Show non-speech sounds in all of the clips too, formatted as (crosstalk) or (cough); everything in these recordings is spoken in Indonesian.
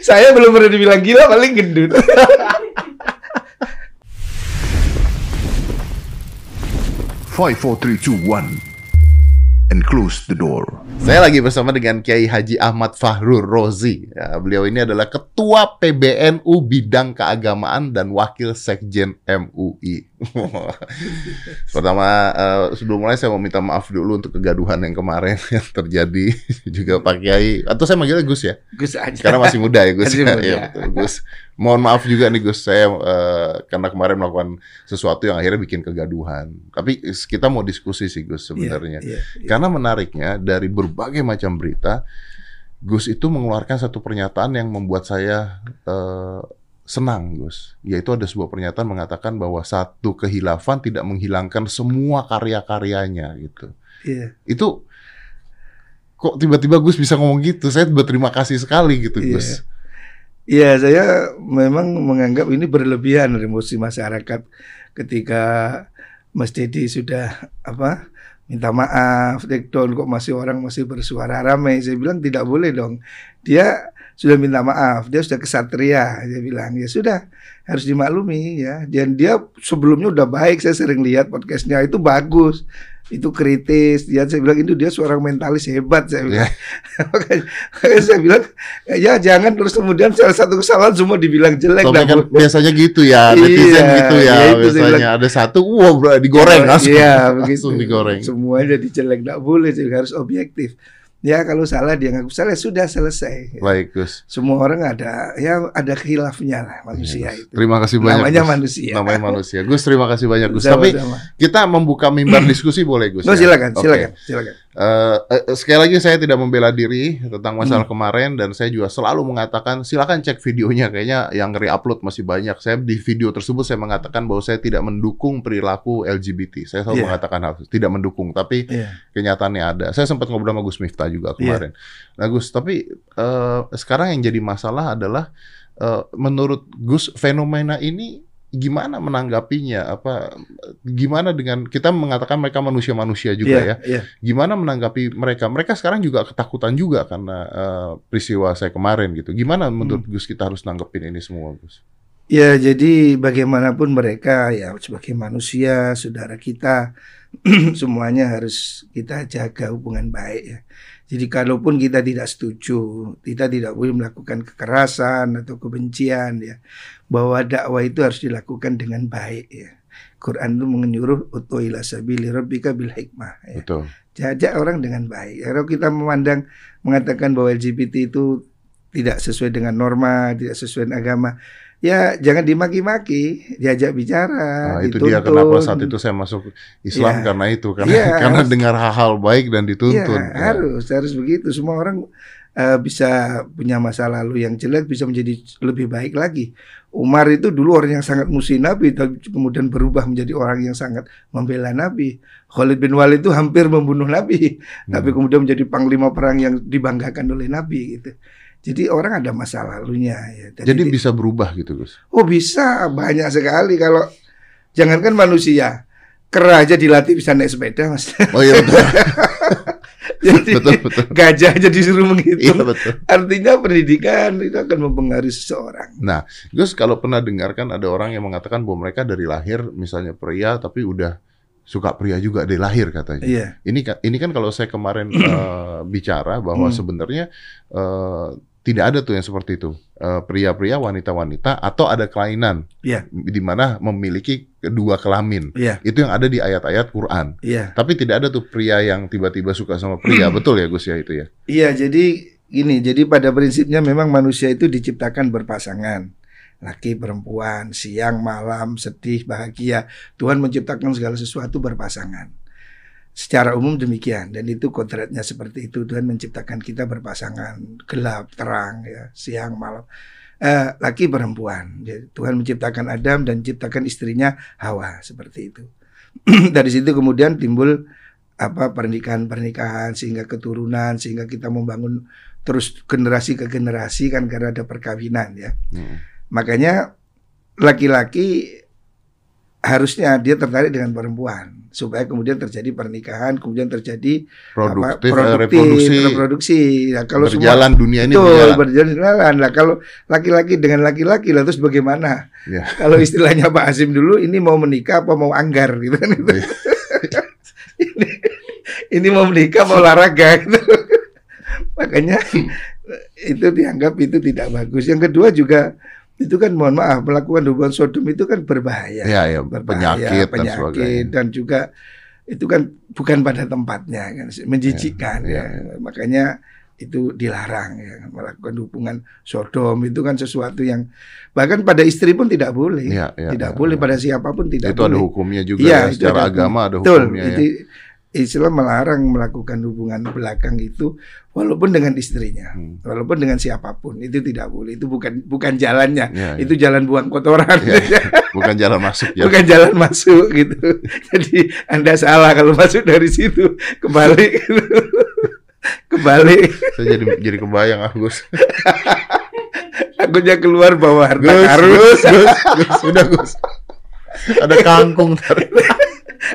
Saya belum pernah dibilang gila, paling gendut. Five, four, three, two, one, and close the door. Saya lagi bersama dengan Kiai Haji Ahmad Fahrur Rozi. Ya, beliau ini adalah Ketua PBNU Bidang Keagamaan dan Wakil Sekjen MUI. (laughs) Pertama, eh, sebelum mulai saya mau minta maaf dulu untuk kegaduhan yang kemarin (laughs) yang terjadi (laughs) juga Pak Kiai. Atau saya manggilnya Gus ya? Gus aja. Karena masih muda ya Gus. Masih muda. Iya, betul, Gus. Mohon maaf juga nih Gus, saya eh, karena kemarin melakukan sesuatu yang akhirnya bikin kegaduhan. Tapi kita mau diskusi sih Gus sebenarnya. Iya, iya. Karena menariknya dari berbagai macam berita, Gus itu mengeluarkan satu pernyataan yang membuat saya eh, senang, Gus. Yaitu ada sebuah pernyataan mengatakan bahwa satu kehilafan tidak menghilangkan semua karya-karyanya gitu. Iya. Itu kok tiba-tiba Gus bisa ngomong gitu? Saya berterima kasih sekali gitu, Iya. Gus. Iya, saya memang menganggap ini berlebihan emosi masyarakat ketika Mas Dedi sudah apa minta maaf, take down kok masih orang masih bersuara ramai. Saya bilang tidak boleh dong. Dia sudah minta maaf, dia sudah kesatria. Dia bilang ya sudah harus dimaklumi ya. Dan dia sebelumnya udah baik. Saya sering lihat podcastnya itu bagus. Itu kritis, dia saya bilang itu dia seorang mentalis hebat saya bilang. (laughs) makanya saya bilang ya jangan terus kemudian salah satu kesalahan semua dibilang jelek Soalnya kan biasanya gitu ya, Iya, netizen gitu ya, iya, itu saya biasanya bilang. ada satu, wow bro, digoreng langsung, Iya, (laughs) langsung begitu. digoreng. Semuanya dijelek, tidak boleh, jadi harus objektif. Ya kalau salah dia ngaku salah sudah selesai. Baik Gus. Semua orang ada ya ada khilafnya lah manusia Gus. itu. Terima kasih banyak. Namanya Gus. manusia. Namanya manusia. Gus terima kasih banyak Gus. Tapi Sama-sama. kita membuka mimbar diskusi boleh Gus? No, ya? silakan, Oke. silakan, silakan. Eh, eh, sekali lagi saya tidak membela diri tentang Hmm. masalah kemarin dan saya juga selalu mengatakan silakan cek videonya kayaknya yang re-upload masih banyak. Saya di video tersebut saya mengatakan bahwa saya tidak mendukung perilaku LGBT. Saya selalu Iya. mengatakan hal tidak mendukung, tapi Iya. kenyataannya ada. Saya sempat ngobrol sama Gus Miftah juga kemarin. Nah Gus, tapi eh, sekarang yang jadi masalah adalah eh, menurut Gus fenomena ini gimana menanggapinya? Apa gimana dengan kita mengatakan mereka manusia-manusia juga Iya, ya? iya. Gimana menanggapi mereka? Mereka sekarang juga ketakutan juga karena eh, peristiwa saya kemarin gitu. Gimana Hmm. menurut Gus kita harus nanggepin ini semua Gus? Ya, jadi bagaimanapun mereka ya sebagai manusia, saudara kita, (clears throat) semuanya harus kita jaga hubungan baik ya. Jadi kalaupun kita tidak setuju, kita tidak boleh melakukan kekerasan atau kebencian ya. Bahwa dakwah itu harus dilakukan dengan baik ya. Quran itu menyuruh utu ila sabili rabbika bil hikmah ya. Betul. Jajak orang dengan baik. Kalau kita memandang mengatakan bahwa LGBT itu tidak sesuai dengan norma, tidak sesuai dengan agama, ya jangan dimaki-maki, diajak bicara, Nah, itu dia kenapa saat itu saya masuk Islam Iya. karena itu karena Iya, (laughs) karena harus. dengar hal-hal baik dan dituntun. Ya. harus harus begitu. Semua orang eh, bisa punya masa lalu yang jelek bisa menjadi lebih baik lagi. Umar itu dulu orang yang sangat musuh Nabi, tapi kemudian berubah menjadi orang yang sangat membela Nabi. Khalid bin Walid itu hampir membunuh Nabi, tapi Hmm. kemudian menjadi panglima perang yang dibanggakan oleh Nabi gitu. Jadi orang ada masa lalunya ya. Jadi bisa berubah gitu Gus. Oh bisa banyak sekali kalau jangankan manusia, kera aja dilatih bisa naik sepeda mas. Oh iya betul. (laughs) Jadi betul betul. gajah aja disuruh Iya menghitung. betul. Artinya pendidikan itu akan mempengaruhi seseorang. Nah, Gus kalau pernah dengarkan ada orang yang mengatakan bahwa mereka dari lahir misalnya pria tapi udah suka pria juga dari lahir katanya. Iya. Ini kan ini kan kalau saya kemarin (clears throat) eh, bicara bahwa Hmm. sebenarnya eh, tidak ada tuh yang seperti itu. Eh, Pria-pria, wanita-wanita atau ada kelainan Iya. di mana memiliki kedua kelamin. Iya. Itu yang ada di ayat-ayat Quran. Iya. Tapi tidak ada tuh pria yang tiba-tiba suka sama pria. Betul ya Gus ya itu ya? Iya, jadi gini, jadi pada prinsipnya memang manusia itu diciptakan berpasangan. Laki perempuan, siang, malam, sedih, bahagia. Tuhan menciptakan segala sesuatu berpasangan. Secara umum demikian dan itu kodratnya seperti itu. Tuhan menciptakan kita berpasangan, gelap, terang ya, siang, malam. Eh, laki perempuan. Jadi, Tuhan menciptakan Adam dan menciptakan istrinya Hawa seperti itu. (clears throat) Dari situ kemudian timbul apa pernikahan-pernikahan sehingga keturunan sehingga kita membangun terus generasi ke generasi kan karena ada perkawinan ya. Hmm. Makanya laki-laki harusnya dia tertarik dengan perempuan supaya kemudian terjadi pernikahan, kemudian terjadi apa, Produktif, eh, produktif, reproduksi reproduksi. Nah, kalau semua berjalan dunia ini Betul, berjalan. berjalan. Lah kalau laki-laki dengan laki-laki lah terus bagaimana? Ya. (laughs) Kalau istilahnya Pak Azim dulu ini mau menikah apa mau anggar gitu kan itu. Iya. (laughs) ini, ini mau menikah mau olahraga gitu. Makanya itu dianggap itu tidak bagus. Yang kedua juga itu kan mohon maaf melakukan hubungan sodom itu kan berbahaya. Ya, ya, Berbahaya, penyakit, dan sebagainya. dan juga itu kan bukan pada tempatnya kan menjijikkan Ya, ya, makanya itu dilarang ya melakukan hubungan sodom itu kan sesuatu yang bahkan pada istri pun tidak boleh Ya, ya, tidak ya, boleh ya. pada siapa pun tidak itu ada boleh hukumnya juga Iya, ya. itu Secara ada agama ada betul hukumnya itu ya. Islam melarang melakukan hubungan belakang itu walaupun dengan istrinya Hmm. walaupun dengan siapa pun itu tidak boleh itu bukan bukan jalannya Ya, ya. itu jalan buang kotoran Ya, ya. (laughs) Bukan jalan masuk ya. bukan jalan masuk gitu. (laughs) Jadi Anda salah kalau masuk dari situ kembali (laughs) kembali Saya jadi jadi kebayang Agus. takutnya keluar bawa harta Gus, karun Gus, Gus, Gus, udah Gus. Ada kangkung ntar.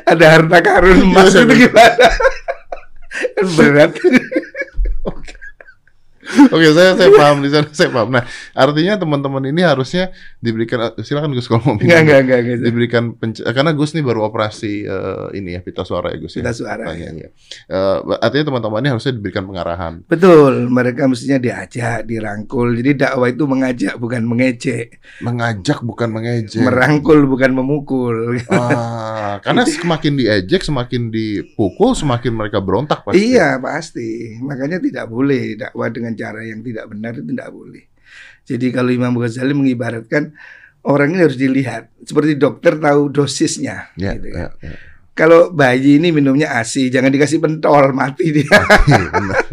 Ada harta karun emas Iya, itu gimana? (laughs) Kan berat. Oke, saya saya paham di sana, saya paham. Nah, artinya teman-teman ini harusnya diberikan silakan Gus kalau mau minum. enggak enggak enggak. Diberikan penc- karena Gus nih baru operasi eh, ini ya pita suara ya Gus ya. Pita suara, Katanya, ya. ya. Eh, artinya teman-teman ini harusnya diberikan pengarahan. betul mereka mestinya diajak dirangkul jadi dakwah itu mengajak bukan mengejek Mengajak bukan mengejek. merangkul bukan memukul Ah, karena semakin diejek, semakin dipukul, semakin mereka berontak pasti. Iya pasti. Makanya tidak boleh dakwah dengan cara yang tidak benar itu tidak boleh. Jadi kalau Imam Ghazali mengibaratkan orang ini harus dilihat seperti dokter tahu dosisnya. Ya, gitu kan. ya. Kalau bayi ini minumnya ASI, jangan dikasih pentol mati dia. (laughs) Benar.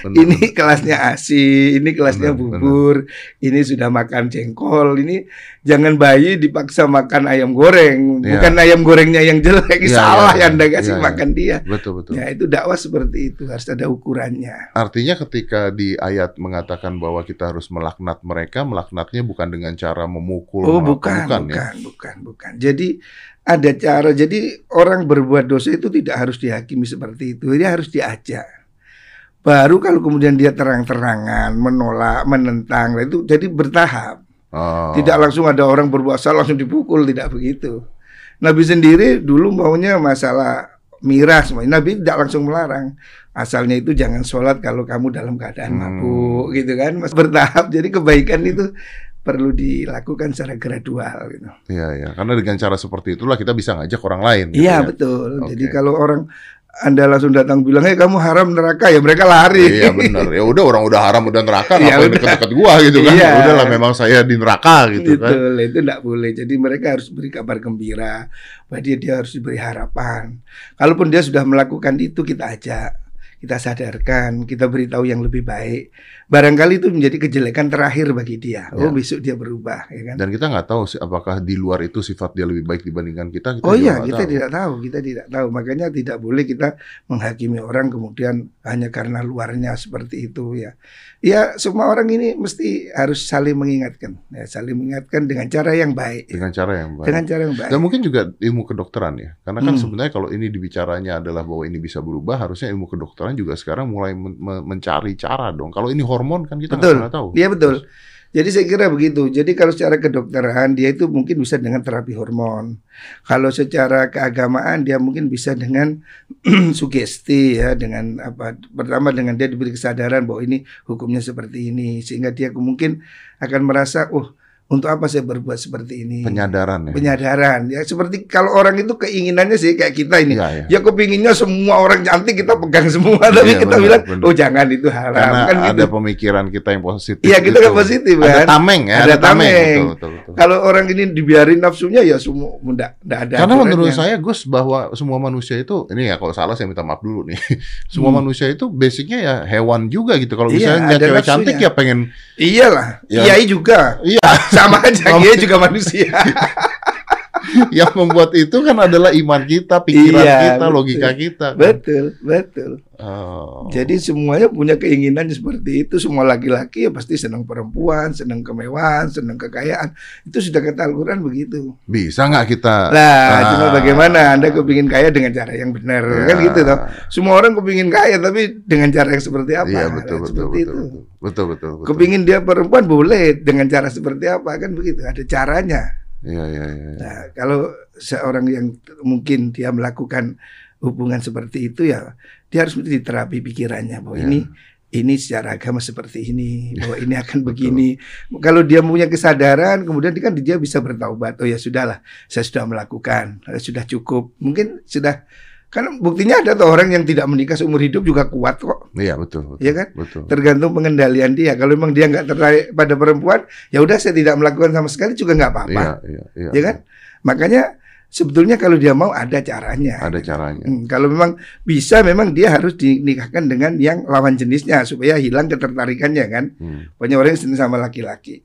Benar, ini kelasnya ASI, ini kelasnya Benar, bubur, ini sudah makan jengkol, ini jangan bayi dipaksa makan ayam goreng, Iya. bukan ayam gorengnya yang jelek, Iya, salah iya, yang Anda kasih iya. makan dia. Betul betul. Ya itu dakwah seperti itu harus ada ukurannya. Artinya ketika di ayat mengatakan bahwa kita harus melaknat mereka, melaknatnya bukan dengan cara memukul. Oh bukan, bukan, bukan, ya. bukan, bukan. Jadi ada cara. Jadi orang berbuat dosa itu tidak harus dihakimi seperti itu. Dia harus diajak. Baru kalau kemudian dia terang-terangan menolak, menentang, nah itu jadi bertahap. Oh. Tidak langsung ada orang berbuat salah langsung dipukul, tidak begitu. Nabi sendiri dulu maunya masalah miras, Nabi tidak langsung melarang. Asalnya itu jangan sholat kalau kamu dalam keadaan Hmm. mabuk, gitu kan? Mas bertahap. Jadi kebaikan itu perlu dilakukan secara gradual gitu. Iya ya, karena dengan cara seperti itulah kita bisa ngajak orang lain. gitu Iya ya. betul. Oke. Jadi kalau orang anda langsung datang bilang, "Hei kamu haram neraka," ya mereka lari. Iya benar. Ya udah orang udah haram udah neraka, Ya ngapain deket-deket gua gitu kan? Iya. Ya Udahlah memang saya di neraka gitu kan. Betul, itu tidak boleh. Jadi mereka harus beri kabar gembira, bahwa dia dia harus diberi harapan. Kalaupun dia sudah melakukan itu kita ajak, kita sadarkan, kita beritahu yang lebih baik. Barangkali itu menjadi kejelekan terakhir bagi dia. Oh Ya. besok dia berubah, ya kan? Dan kita nggak tahu sih apakah di luar itu sifat dia lebih baik dibandingkan kita. kita Oh iya, kita tahu. tidak tahu, kita tidak tahu. Makanya tidak boleh kita menghakimi orang kemudian hanya karena luarnya seperti itu ya. Ya, semua orang ini mesti harus saling mengingatkan, ya, saling mengingatkan dengan cara yang baik, dengan cara yang baik. dengan cara yang baik. Dan mungkin juga ilmu kedokteran ya, karena kan Hmm. sebenarnya kalau ini dibicaranya adalah bahwa ini bisa berubah, harusnya ilmu kedokteran juga sekarang mulai men- men- mencari cara dong. Kalau ini hormon kan kita nggak Betul. pernah tahu. Iya betul. Jadi saya kira begitu. Jadi kalau secara kedokteran dia itu mungkin bisa dengan terapi hormon. Kalau secara keagamaan dia mungkin bisa dengan (clears throat) sugesti ya, dengan apa? Pertama dengan dia diberi kesadaran bahwa ini hukumnya seperti ini, sehingga dia mungkin akan merasa, oh untuk apa saya berbuat seperti ini? Penyadaran ya. Penyadaran. Ya seperti kalau orang itu keinginannya sih kayak kita ini. Iya, iya. Ya kepinginnya semua orang cantik kita pegang semua, tapi Iya, kita benar, bilang, benar. oh jangan itu haram. Karena kan ada gitu. pemikiran kita yang positif. Iya, kita gitu. kan positif, Ada kan? tameng ya, Ada ada, tameng. tameng. Betul, betul, betul. Kalau orang ini dibiarin nafsunya ya semua enggak enggak ada. Karena menurut saya Gus bahwa semua manusia itu ini ya kalau salah saya minta maaf dulu nih. (laughs) semua Hmm. manusia itu basicnya ya hewan juga gitu. Kalau Iya, misalnya lihat ada cewek nafsunya. cantik ya pengen iyalah, Ya. kiai juga iya sama aja kiai juga manusia. (laughs) (laughs) yang membuat itu kan adalah iman kita, pikiran Iya, kita, betul. logika kita. kan. Betul, betul. Oh. Jadi semuanya punya keinginan seperti itu. Semua laki-laki ya pasti senang perempuan, senang kemewahan, senang kekayaan. Itu sudah kata Al-Quran begitu. bisa nggak kita? Lah, Ah. cuma bagaimana Anda kepingin kaya dengan cara yang benar, Ya. kan gitu toh. Semua orang kepingin kaya, tapi dengan cara yang seperti apa? Iya Nah, betul betul seperti betul, itu. betul betul betul betul. Kepingin dia perempuan boleh dengan cara seperti apa kan begitu? Ada caranya. Iya iya iya. Nah, kalau seorang yang mungkin dia melakukan hubungan seperti itu ya dia harus diterapi pikirannya bahwa Ya. ini ini secara agama seperti ini, bahwa ini akan begini. Kalau dia punya kesadaran, kemudian dia kan dia bisa bertaubat. Oh ya sudahlah, saya sudah melakukan, sudah cukup. Mungkin sudah kan buktinya ada tuh orang yang tidak menikah seumur hidup juga kuat kok. Iya betul betul. Iya kan? Betul. Tergantung pengendalian dia. Kalau memang dia nggak tertarik pada perempuan, ya udah saya tidak melakukan sama sekali juga nggak apa-apa. Iya iya iya. Ya kan? Makanya sebetulnya kalau dia mau ada caranya. Ada caranya. Hmm, kalau memang bisa, memang dia harus dinikahkan dengan yang lawan jenisnya supaya hilang ketertarikannya kan. Hmm. Banyak orang yang senang sama laki-laki.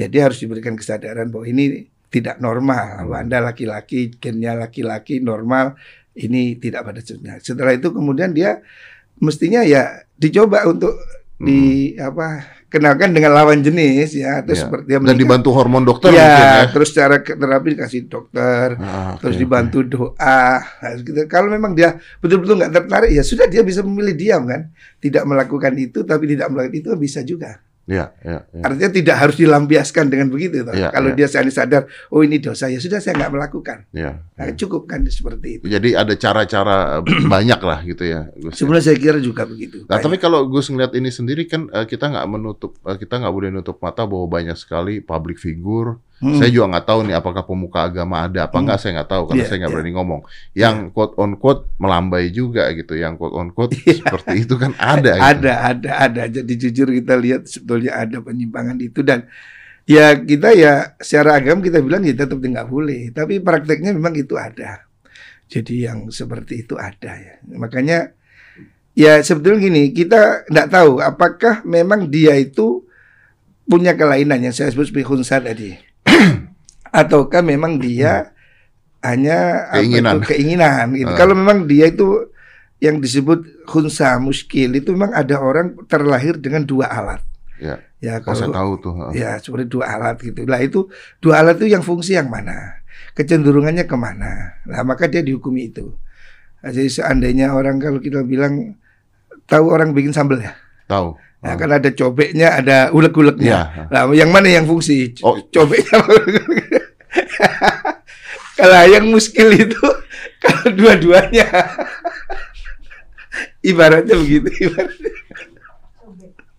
Ya dia harus diberikan kesadaran bahwa ini tidak normal. Bahwa Anda laki-laki, gennya laki-laki normal, ini tidak pada jenisnya. Setelah itu kemudian dia mestinya ya dicoba untuk di apa kenalkan dengan lawan jenis ya atau Iya. seperti dia Dan dibantu hormon dokter ya, mungkin ya. terus cara terapi dikasih dokter, Ah, terus oke, dibantu doa. Nah, gitu. Kalau memang dia betul-betul nggak tertarik, ya sudah dia bisa memilih diam kan, tidak melakukan itu, tapi tidak melakukan itu bisa juga. Iya iya iya. Artinya tidak harus dilampiaskan dengan begitu. toh. Iya, Kalau iya. dia sadar sadar, oh ini dosa, ya sudah saya nggak melakukan. Iya. Nah, cukup kan seperti itu. Jadi ada cara-cara (clears throat) banyak lah gitu ya, Gus. Sebenarnya saya kira juga begitu. Nah, tapi kalau Gus ngeliat ini sendiri kan eh, kita nggak menutup, eh, kita nggak boleh nutup mata bahwa banyak sekali public figure. Hmm. Saya juga nggak tahu nih apakah pemuka agama ada apa Hmm. nggak, saya nggak tahu karena Iya, saya nggak iya. berani ngomong. Yang quote on quote melambai juga gitu, yang quote on quote Iya. seperti itu kan ada. gitu. Ada, ada, ada. Jadi jujur kita lihat sebetulnya ada penyimpangan itu dan ya kita ya secara agama kita bilang ya tetap nggak boleh. Tapi prakteknya memang itu ada. Jadi yang seperti itu ada ya. Makanya ya sebetulnya gini kita nggak tahu apakah memang dia itu punya kelainan yang saya sebut sebagai khunsa tadi, (clears throat) ataukah memang dia hanya apa Keinginan. itu, keinginan gitu. Ah. Kalau memang dia itu yang disebut khunsa muskil itu memang ada orang terlahir dengan dua alat. Ya, Ya oh, saya kalau tahu tuh. heeh. ya seperti dua alat gitu. Lah itu dua alat itu yang fungsi yang mana? Kecenderungannya ke mana? Nah maka dia dihukumi itu. Jadi seandainya orang kalau kita bilang tahu orang bikin sambal ya, Tahu. Nah, kan ada cobeknya, ada ulek-uleknya. Iya. Nah, yang mana yang fungsi? C- Oh. Cobeknya. (laughs) kalau yang muskil itu (laughs) kalau dua-duanya. (laughs) Ibaratnya begitu. Ibaratnya.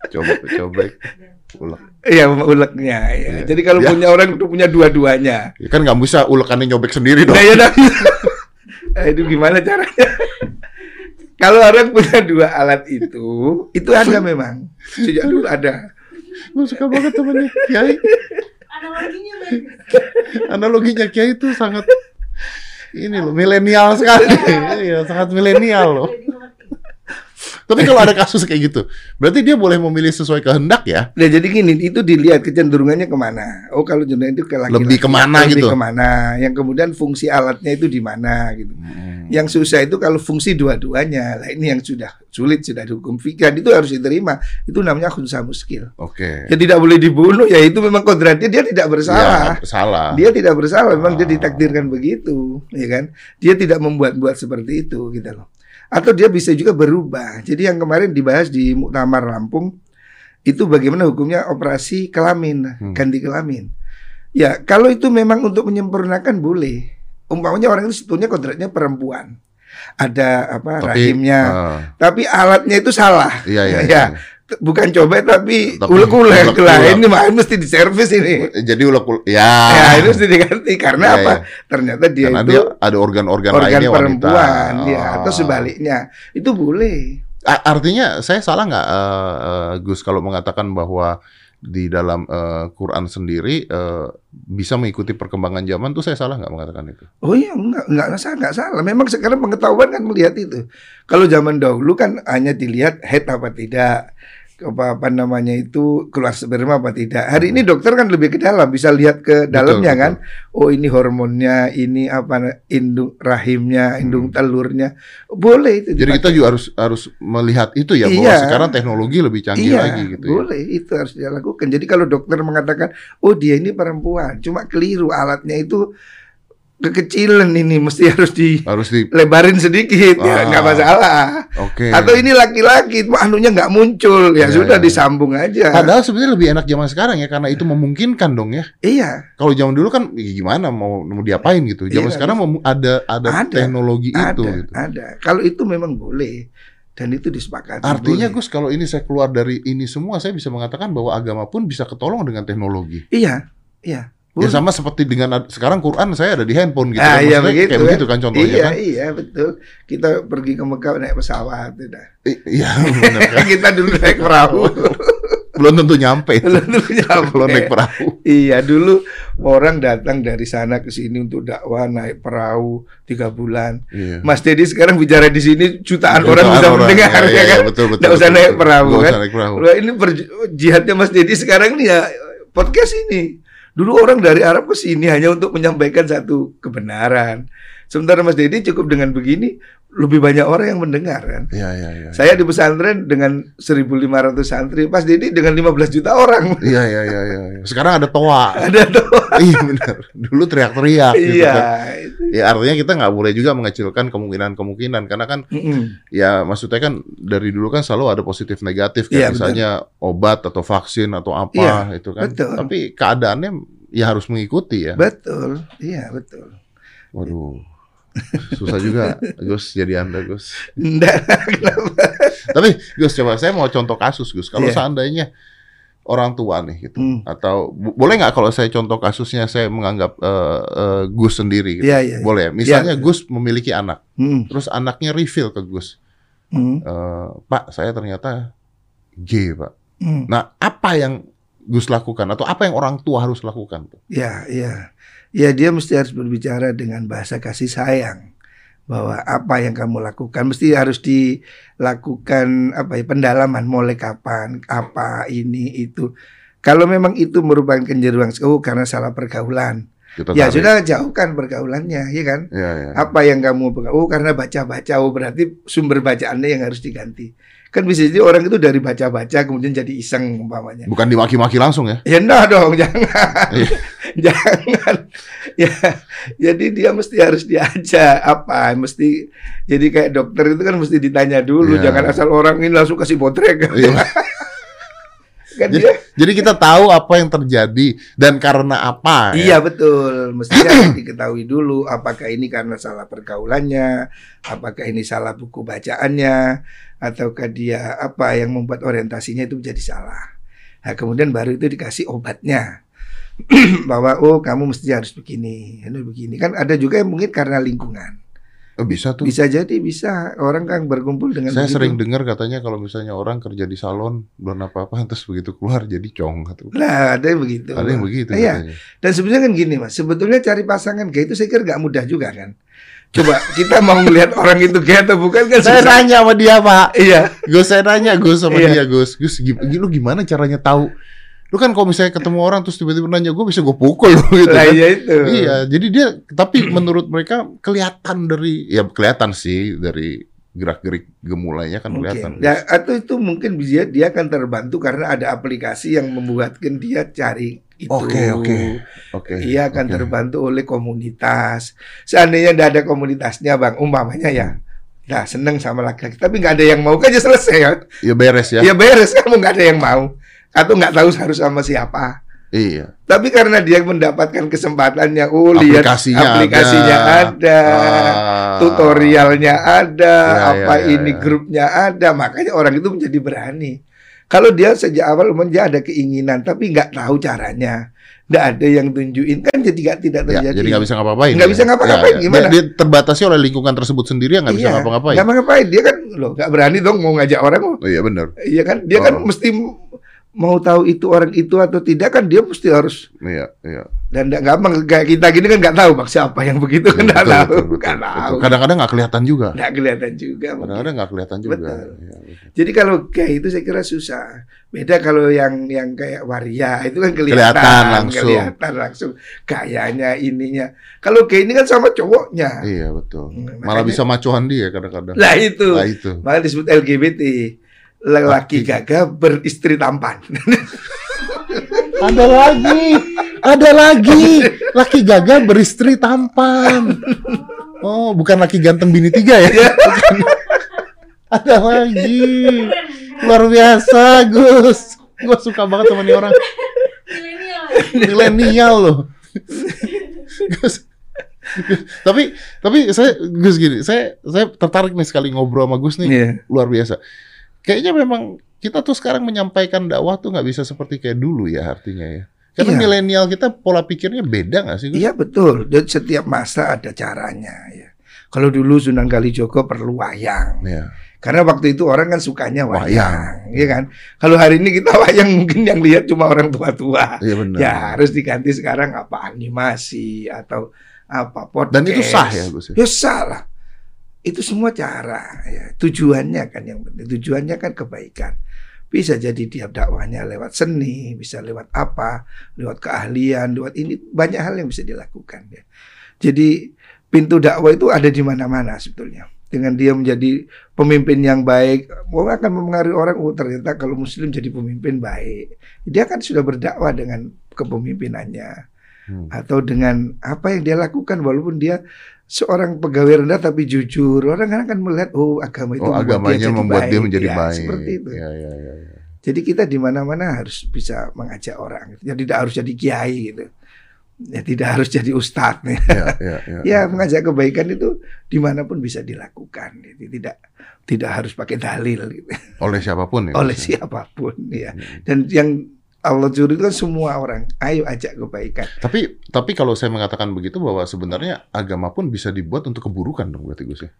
Coba coba ulek. Iya uleknya. Ya. Iya. Jadi kalau Ya. punya orang itu punya dua-duanya. Ya kan nggak bisa ulekannya nyobek sendiri dong. Nah, ya. Nah, itu gimana caranya? Kalau orang punya dua alat itu, itu ada memang. Sejak dulu ada. Gue suka banget temennya Kiai. Analoginya Kiai itu sangat ini loh milenial sekali. (laughs) Iya, sangat milenial loh. Jadi. Tapi kalau ada kasus kayak gitu, berarti dia boleh memilih sesuai kehendak ya? Nah, jadi gini, itu dilihat kecenderungannya ke mana. Oh, kalau cenderung itu ke laki-laki. Lebih ke mana lebih gitu? ke mana. Yang kemudian fungsi alatnya itu di mana gitu. Hmm. Yang susah itu kalau fungsi dua-duanya. Lah ini yang sudah sulit sudah dihukum fikih itu harus diterima. Itu namanya khunsa muskil. Oke. Ya tidak boleh dibunuh ya itu memang kodratnya dia tidak bersalah. Ya, salah. Dia tidak bersalah, memang dia Ah. ditakdirkan begitu, ya kan? Dia tidak membuat-buat seperti itu, gitu loh. Atau dia bisa juga berubah. Jadi yang kemarin dibahas di Muktamar Lampung itu bagaimana hukumnya operasi kelamin, Hmm. ganti kelamin. Ya, kalau itu memang untuk menyempurnakan boleh. Umpamanya orang itu sebetulnya kodratnya perempuan. Ada apa Tapi, rahimnya, ah, tapi alatnya itu salah. iya, iya, (laughs) Ya, iya. t- bukan coba tapi ulek-ulek lah. ulek-ulek. Ini mah mesti diservis ini. Jadi ulek ya. Ya, itu mesti diganti karena Iya, apa? iya. Ternyata dia Karena itu dia ada organ-organ organ lainnya wanita. perempuan, ya, Oh. atau sebaliknya. Itu boleh. Artinya saya salah nggak eh, eh, Gus kalau mengatakan bahwa di dalam eh, Quran sendiri eh, bisa mengikuti perkembangan zaman tuh saya salah nggak mengatakan itu? Oh iya, enggak, enggak salah, enggak salah. Memang sekarang pengetahuan kan melihat itu. Kalau zaman dahulu kan hanya dilihat head apa tidak. Apa, apa namanya itu keluar sperma apa tidak. Hari ini dokter kan lebih ke dalam bisa lihat ke dalamnya betul. kan. Oh ini hormonnya, ini apa indung rahimnya, indung telurnya. Boleh itu. Jadi dipakai. kita juga harus harus melihat itu ya bahwa Iya. sekarang teknologi lebih canggih iya, lagi gitu ya. boleh itu harus dilakukan. Jadi kalau dokter mengatakan, oh dia ini perempuan, cuma keliru alatnya itu kekecilan ini, mesti harus (laughs) Harus di dilebarin sedikit, Ah. ya nggak masalah. Oke. Atau ini laki-laki, anunya nggak muncul, ya Iya, sudah iya. disambung aja. Padahal sebenarnya lebih enak zaman sekarang ya karena itu memungkinkan dong ya. iya, Kalau zaman dulu kan ya gimana mau mau diapain gitu. Zaman Iya, sekarang memu- ada, ada Ada, teknologi itu ada, gitu. ada. Kalau itu memang boleh dan itu disepakati. Artinya boleh. Gus kalau ini saya keluar dari ini semua saya bisa mengatakan bahwa agama pun bisa ketolong dengan teknologi. iya, iya. Ya sama seperti dengan sekarang Quran saya ada di handphone gitu. Ah, kan. iya begitu, kayak ya. begitu kan contohnya iya, kan. iya betul. Kita pergi ke Mekah naik pesawat, udah. I- Iya (laughs) benar kan. kita dulu naik perahu. (laughs) Belum tentu nyampe. Belum tentu nyampe. (laughs) Kalau naik perahu. Iya dulu orang datang dari sana ke sini untuk dakwah naik perahu tiga bulan. Iya. Mas Dedi sekarang bicara di sini jutaan, Jutaan orang bisa orang. mendengar Iya, ya iya, kan. betul, betul, Nggak usah betul, naik betul. perahu Nggak kan. usah naik perahu. Ini perj- jihadnya Mas Dedi sekarang nih ya podcast ini. Dulu orang dari Arab ke sini hanya untuk menyampaikan satu kebenaran. Sementara Mas Dedi cukup dengan begini lebih banyak orang yang mendengar kan. Iya, iya, iya. Saya di pesantren dengan 1.500 santri, Mas Dedi dengan 15 juta orang. Iya, iya, iya, iya. Sekarang ada toa. (laughs) Ada tuh. iya benar. Dulu teriak-teriak gitu Iya. kan. Ya artinya kita nggak boleh juga mengecilkan kemungkinan-kemungkinan karena kan Mm-mm. ya maksudnya kan dari dulu kan selalu ada positif negatif Iya, kayak misalnya obat atau vaksin atau apa Iya, itu kan. betul. Tapi keadaannya ya harus mengikuti ya. Betul, iya betul. Waduh. Susah juga Gus jadi Anda Gus. Enggak, kenapa? Tapi Gus coba saya mau contoh kasus Gus. Kalau Iya. seandainya orang tua nih gitu Hmm. atau bo- boleh nggak kalau saya contoh kasusnya saya menganggap eh, eh, Gus sendiri gitu. Iya, iya. Boleh ya? Misalnya Iya. Gus memiliki anak, Hmm, terus anaknya reveal ke Gus, hmm, "Eh, Pak, saya ternyata gay, Pak. hmm. Nah, apa yang Gus lakukan atau apa yang orang tua harus lakukan? tuh? Ya, ya. Dia mesti harus berbicara dengan bahasa kasih sayang bahwa apa yang kamu lakukan mesti harus dilakukan apa ya pendalaman mulai kapan, apa ini itu. Kalau memang itu merupakan kejeruan oh karena salah pergaulan. Kita Ya tarik. sudah jauhkan pergaulannya, ya kan? Ya, ya. Apa yang kamu oh karena baca-baca oh berarti sumber bacaannya yang harus diganti. Kan bisa jadi orang itu dari baca-baca kemudian jadi iseng umpamanya. Bukan dimaki-maki langsung ya? Ya enggak dong, (laughs) jangan. Iya. jangan. Ya, jadi dia mesti harus diajak apa, mesti jadi kayak dokter itu kan mesti ditanya dulu, Iya. jangan asal orang ini langsung kasih botrek. Iya. (laughs) kan Jadi, dia jadi kita tahu apa yang terjadi dan karena apa. ya? Iya betul, mestinya (clears throat) diketahui dulu apakah ini karena salah pergaulannya, apakah ini salah buku bacaannya, ataukah dia apa yang membuat orientasinya itu menjadi salah. Nah, kemudian baru itu dikasih obatnya. (clears throat) bahwa oh kamu mesti harus begini, ini begini. Kan ada juga yang mungkin karena lingkungan. Oh, bisa tuh. Bisa jadi bisa orang kan berkumpul dengan Saya begitu. sering dengar katanya kalau misalnya orang kerja di salon belum apa-apa (laughs) terus begitu keluar jadi cong gitu. Nah, ada yang begitu. Ada yang begitu Iya. katanya. Dan sebenarnya kan gini mas, sebetulnya cari pasangan gay itu saya kira nggak mudah juga kan. Coba kita mau melihat orang itu gay atau bukan kan Saya susah. nanya sama dia, Pak. Iya, Gus saya nanya Gus sama Iya. dia Gus. Gus lu gimana caranya tahu? Lu kan kalau misalnya ketemu orang terus tiba-tiba nanya gue bisa gue pukul lu (laughs) gitu kan. iya itu. Iya, jadi dia tapi menurut mereka kelihatan dari ya kelihatan sih dari gerak-gerik gemulainya kan kelihatan. Ya, atau itu mungkin dia dia akan terbantu karena ada aplikasi yang membuatkan dia cari itu. Oke, oke. Oke. Ia akan oke. terbantu oleh komunitas. Seandainya tidak ada komunitasnya, bang, umpamanya ya, nah seneng sama laki-laki, tapi nggak ada yang mau, kan ya selesai ya. Ya beres ya. Ya beres, kamu nggak ada yang mau, atau nggak tahu harus sama siapa. Iya. Tapi karena dia mendapatkan kesempatannya, oh lihat Aplikasinya aplikasinya ada. ada, Ah. tutorialnya ada, Ya, apa ya, ya, ini ya. grupnya ada, makanya orang itu menjadi berani. Kalau dia sejak awal dia ada keinginan, tapi nggak tahu caranya, nggak ada yang tunjukin, kan jadi nggak tidak Ya, terjadi. jadi nggak bisa ngapa-ngapain. Nggak ya. bisa ngapa-ngapain, Ya, ya. gimana? Dia, dia terbatasi oleh lingkungan tersebut sendiri yang nggak bisa Iya, ngapa-ngapain. nggak ngapain dia kan, loh nggak berani dong mau ngajak orang, oh. Iya benar. iya kan, dia kan Oh. mesti mau tahu itu orang itu atau tidak kan dia mesti harus Iya, iya. Dan nggak gampang kayak kita gini kan nggak tahu maksud apa yang begitu kan nggak tahu, Kadang-kadang nggak kelihatan juga. nggak kelihatan juga. Kadang-kadang nggak kelihatan juga. Betul. Ya. Jadi kalau kayak itu saya kira susah. Beda kalau yang yang kayak waria itu kan kelihatan, Kelihatan langsung. kelihatan langsung gayanya ininya. Kalau kayak ini kan sama cowoknya. Iya betul. Hmm, Malah makanya- bisa macuan dia kadang-kadang. Lah itu, Nah itu. malah disebut LGBT. Lelaki Laki. gagah beristri tampan. (laughs) Ada lagi, ada lagi. Laki gagah beristri tampan. Oh, bukan laki ganteng bini tiga ya? Ada lagi. Luar biasa, Gus. Gue suka banget sama nih orang. Milenial. Milenial loh. Gus. Gus. Tapi tapi saya Gus gini, saya saya tertarik nih sekali ngobrol sama Gus nih. Iya. Luar biasa. Kayaknya memang kita tuh sekarang menyampaikan dakwah tuh nggak bisa seperti kayak dulu ya artinya ya. Karena Iya. milenial kita pola pikirnya beda nggak sih? Gus? Iya betul. Dan setiap masa ada caranya ya. Kalau dulu Sunan Kalijogo perlu wayang. Iya. Karena waktu itu orang kan sukanya wayang, Wayang. ya kan? Kalau hari ini kita (laughs) wayang mungkin yang lihat cuma orang tua-tua. Benar. Ya harus diganti sekarang apa animasi atau apa podcast. Dan itu sah ya, Gus? Ya sah lah. Itu semua cara ya. Tujuannya kan yang penting. Tujuannya kan kebaikan. Bisa jadi dia dakwahnya lewat seni, bisa lewat apa, lewat keahlian, lewat ini banyak hal yang bisa dilakukan ya. Jadi pintu dakwah itu ada di mana-mana sebetulnya. Dengan dia menjadi pemimpin yang baik, orang akan mempengaruhi orang. Oh ternyata kalau Muslim jadi pemimpin baik, dia kan sudah berdakwah dengan kepemimpinannya Hmm. atau dengan apa yang dia lakukan walaupun dia seorang pegawai rendah tapi jujur orang kan akan melihat oh agama itu Oh, membuat agamanya jadi membuat dia baik. menjadi Ya, baik. seperti itu Iya, iya, iya, iya. jadi kita di mana-mana harus bisa mengajak orang jadi tidak harus jadi kiai gitu ya tidak harus jadi ustadz nih Iya, iya, iya. (laughs) ya mengajak kebaikan itu di mana pun bisa dilakukan gitu. tidak tidak harus pakai dalil gitu. Oleh siapa pun ya. oleh Gus, ya? siapa pun ya Hmm. dan yang Allah curi itu kan semua orang ayo ajak kebaikan Tapi tapi kalau saya mengatakan begitu bahwa sebenarnya agama pun bisa dibuat untuk keburukan dong berarti Gus ya.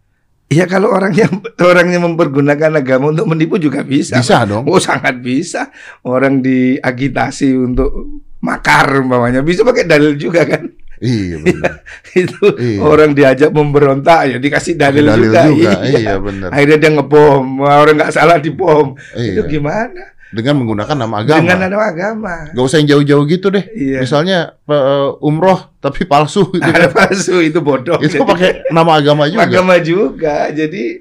Ya kalau orangnya orangnya mempergunakan agama untuk menipu juga bisa. Bisa dong. Oh sangat bisa. Orang diagitasi untuk makar umpamanya bisa pakai dalil juga kan. Iya benar. (laughs) Itu Iya. orang diajak memberontak ya dikasih dalil, Dalil juga. juga. Iya. Iya benar. Akhirnya dia ngebom. Orang nggak salah dibom. Itu Iya. gimana? Dengan menggunakan nama agama. Dengan nama agama. Gak usah yang jauh-jauh gitu deh. Iya. Misalnya eh, umroh tapi palsu (laughs) gitu. Ada palsu itu bodoh. itu Jadi- pakai nama agama juga. agama juga. Jadi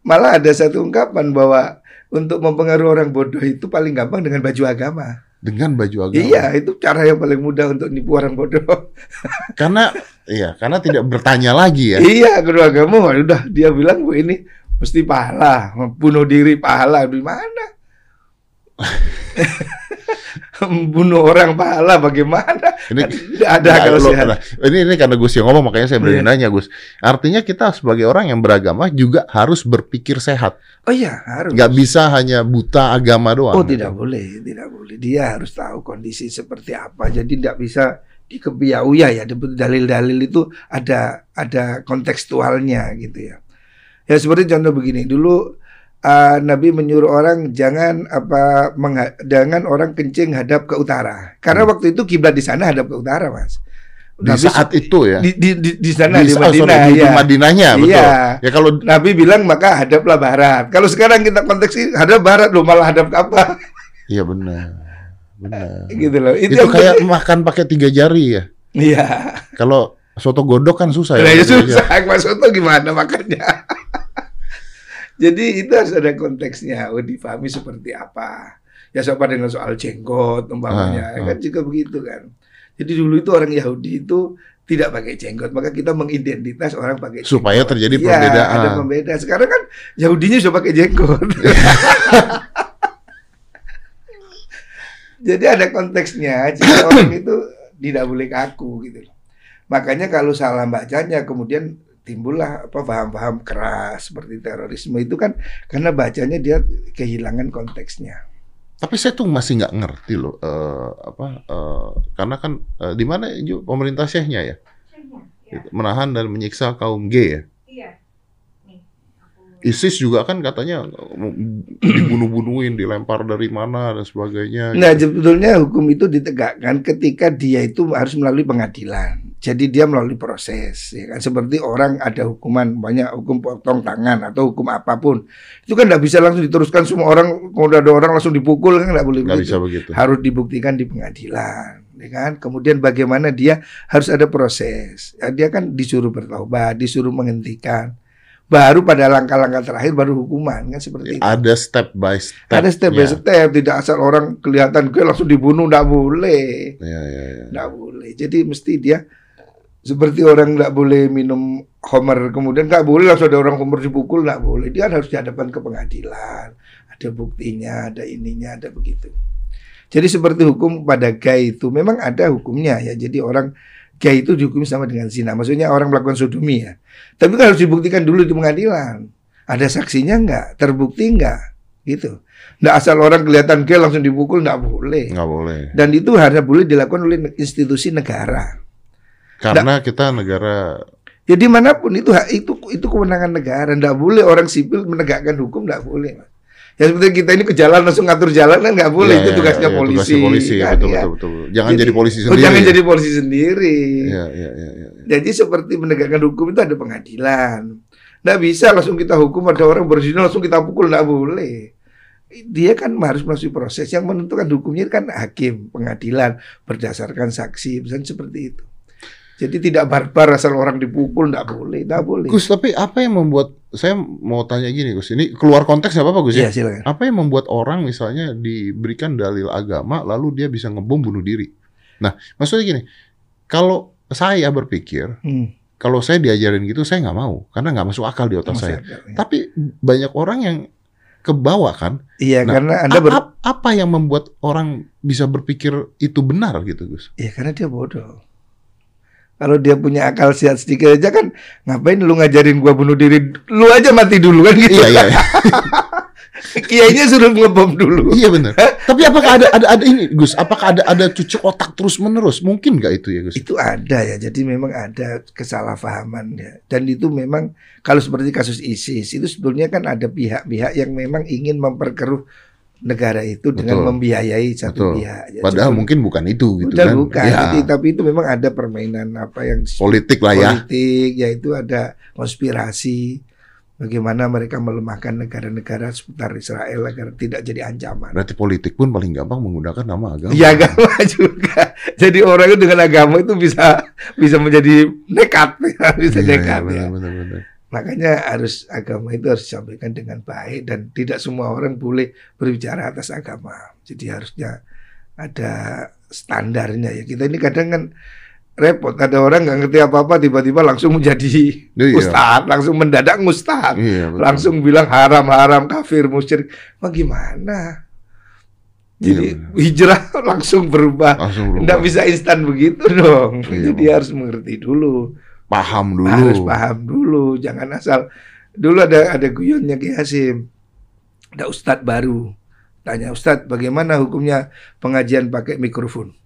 malah ada satu ungkapan bahwa untuk mempengaruhi orang bodoh itu paling gampang dengan baju agama. Dengan baju agama. Iya, itu cara yang paling mudah untuk nipu orang bodoh. (laughs) Karena iya, karena tidak bertanya lagi ya. iya, guru agama udah dia bilang bu ini mesti pahala, bunuh diri pahala di mana? (laughs) (laughs) Bunuh orang pahala bagaimana? Ini Tidak ada Nah, kalau lo- sehat. nah, ini ini karena Gus yang ngomong makanya saya berani Iya. nanya Gus. Artinya kita sebagai orang yang beragama juga harus berpikir sehat. Oh iya, harus. Nggak bisa hanya buta agama doang. Oh tidak boleh, tidak boleh. Dia harus tahu kondisi seperti apa. Jadi tidak bisa dikebiauya ya. Dalil-dalil itu ada ada kontekstualnya gitu ya. Ya seperti contoh begini. Dulu uh, Nabi menyuruh orang jangan apa jangan orang kencing hadap ke utara. Karena waktu itu kiblat di sana hadap ke utara, Mas. Di Nabi saat itu ya. di, di, di, di sana di, Di- oh, sorry, Madinah di, di ya. Madinahnya betul. Iya. Ya kalau Nabi bilang maka hadaplah barat. Kalau sekarang kita konteks hadap barat loh malah hadap ke apa? iya benar. Benar. gitu loh. Itu, Itu yang kayak makan pakai tiga jari ya. Iya. Kalau soto godok kan susah Nah, ya. ya susah, Mas Soto gimana makannya? Jadi itu harus ada konteksnya, oh difahami seperti apa. Ya sama dengan soal jenggot umpamanya, Ah, ah. kan juga begitu kan. Jadi dulu itu orang Yahudi itu tidak pakai jenggot, maka kita mengidentitas orang pakai jenggot. Supaya terjadi Iya, perbedaan. ada pembeda. Sekarang kan Yahudinya sudah pakai jenggot. (laughs) Jadi ada konteksnya. Jadi orang itu tidak boleh kaku gitu loh. Makanya kalau salah bacanya kemudian timbullah apa paham-paham keras seperti terorisme itu kan karena bacanya dia kehilangan konteksnya. Tapi saya tuh masih nggak ngerti loh eh, apa eh, karena kan eh, di mana pemerintah Syekhnya ya ya. Gitu, menahan dan menyiksa kaum gay ya. ISIS juga kan katanya (clears throat) dibunuh-bunuhin, dilempar dari mana dan sebagainya. Nah, sebetulnya hukum itu ditegakkan ketika dia itu harus melalui pengadilan. Jadi dia melalui proses, ya kan? Seperti orang ada hukuman banyak hukum potong tangan atau hukum apa pun, itu kan nggak bisa langsung diteruskan semua orang. Kalau ada orang langsung dipukul kan nggak boleh Nggak begitu. bisa begitu. Harus dibuktikan di pengadilan, ya kan? Kemudian bagaimana dia harus ada proses. Ya, dia kan disuruh bertobat, disuruh menghentikan. Baru pada langkah-langkah terakhir baru hukuman kan seperti itu. Ada step by step. Ada step by step, tidak asal orang kelihatan gue langsung dibunuh, nggak boleh, Ya, ya, ya. nggak boleh. Jadi mesti dia seperti orang nggak boleh minum homer, kemudian nggak boleh langsung ada orang homer dipukul, nggak boleh. Dia harus dihadapkan ke pengadilan, ada buktinya, ada ininya, ada begitu. Jadi seperti hukum pada gay itu memang ada hukumnya ya. Jadi orang gay itu dihukumi sama dengan zina. Maksudnya orang melakukan sodomi ya. Tapi kan harus dibuktikan dulu di pengadilan. Ada saksinya nggak? Terbukti nggak? Gitu. Nggak asal orang kelihatan gay langsung dipukul nggak boleh. Nggak boleh. Dan itu hanya boleh dilakukan oleh institusi negara. Karena kita negara Jadi mana pun itu hak itu itu kewenangan negara. Nggak boleh orang sipil menegakkan hukum nggak boleh. Ya seperti kita ini ke jalan langsung ngatur jalan kan nggak boleh Ya, itu ya, tugasnya ya, ya, polisi. tugasnya polisi ya, kan, betul, ya. betul, betul. Jangan jadi, polisi (laughs) oh, sendiri. jangan jadi polisi sendiri. Ya, ya, ya, ya. Jadi seperti menegakkan hukum itu ada pengadilan. Nggak bisa langsung kita hukum ada orang berzina langsung kita pukul nggak boleh. Dia kan harus melalui proses yang menentukan hukumnya kan hakim, pengadilan berdasarkan saksi, misalnya seperti itu. Jadi tidak barbar asal orang dipukul nggak boleh, nggak boleh. Gus, tapi apa yang membuat saya mau tanya gini, Gus? Ini keluar konteks nggak apa-apa, Gus? Iya Ya? silakan. Apa yang membuat orang misalnya diberikan dalil agama lalu dia bisa ngebom bunuh diri? Nah, maksudnya gini, kalau saya berpikir Hmm, kalau saya diajarin gitu saya nggak mau karena nggak masuk akal di otak saya. akal, ya. Tapi banyak orang yang kebawa kan. Iya Nah, karena anda ber, ap- apa yang membuat orang bisa berpikir itu benar gitu, Gus? ya karena dia bodoh. Kalau dia punya akal sehat sedikit aja kan ngapain lu ngajarin gua bunuh diri? Lu aja mati dulu kan gitu. Iya, iya, iya. (laughs) Kiainya suruh ngebom dulu. iya benar. Tapi apakah ada ada ada ini, Gus? Apakah ada ada cucuk otak terus menerus? Mungkin nggak itu ya, Gus? Itu ada ya, jadi memang ada kesalahpahaman ya. Dan itu memang kalau seperti kasus ISIS itu sebetulnya kan ada pihak-pihak yang memang ingin memperkeruh negara itu dengan Betul. membiayai satu Betul. pihak. Ya, Padahal sebetulnya- mungkin bukan itu gitu kan. bukan, Ya, Jadi, tapi itu memang ada permainan apa yang politik lah ya. politik, yaitu ada konspirasi. Bagaimana mereka melemahkan negara-negara seputar Israel agar tidak jadi ancaman. Berarti politik pun paling gampang menggunakan nama agama. Ya agama (laughs) juga. Jadi orang itu dengan agama itu bisa bisa menjadi nekat, ya, (laughs) bisa Iya, iya, nekat. ya. benar, benar, benar. Makanya harus agama itu harus disampaikan dengan baik dan tidak semua orang boleh berbicara atas agama. Jadi harusnya ada standarnya ya. Kita ini kadang kan repot. Ada orang nggak ngerti apa-apa tiba-tiba langsung menjadi Iya. ustadz, langsung mendadak ustadz, Iya, betul. langsung bilang haram-haram, kafir, musyrik. Bagaimana? Jadi Iya, hijrah (laughs) langsung berubah. langsung berubah. Nggak bisa instan begitu dong. Iya, Jadi Bang. harus mengerti dulu paham dulu. harus paham dulu jangan asal. Dulu ada ada guyonnya Ki Hasim ada ustadz baru. Tanya ustadz bagaimana hukumnya pengajian pakai mikrofon?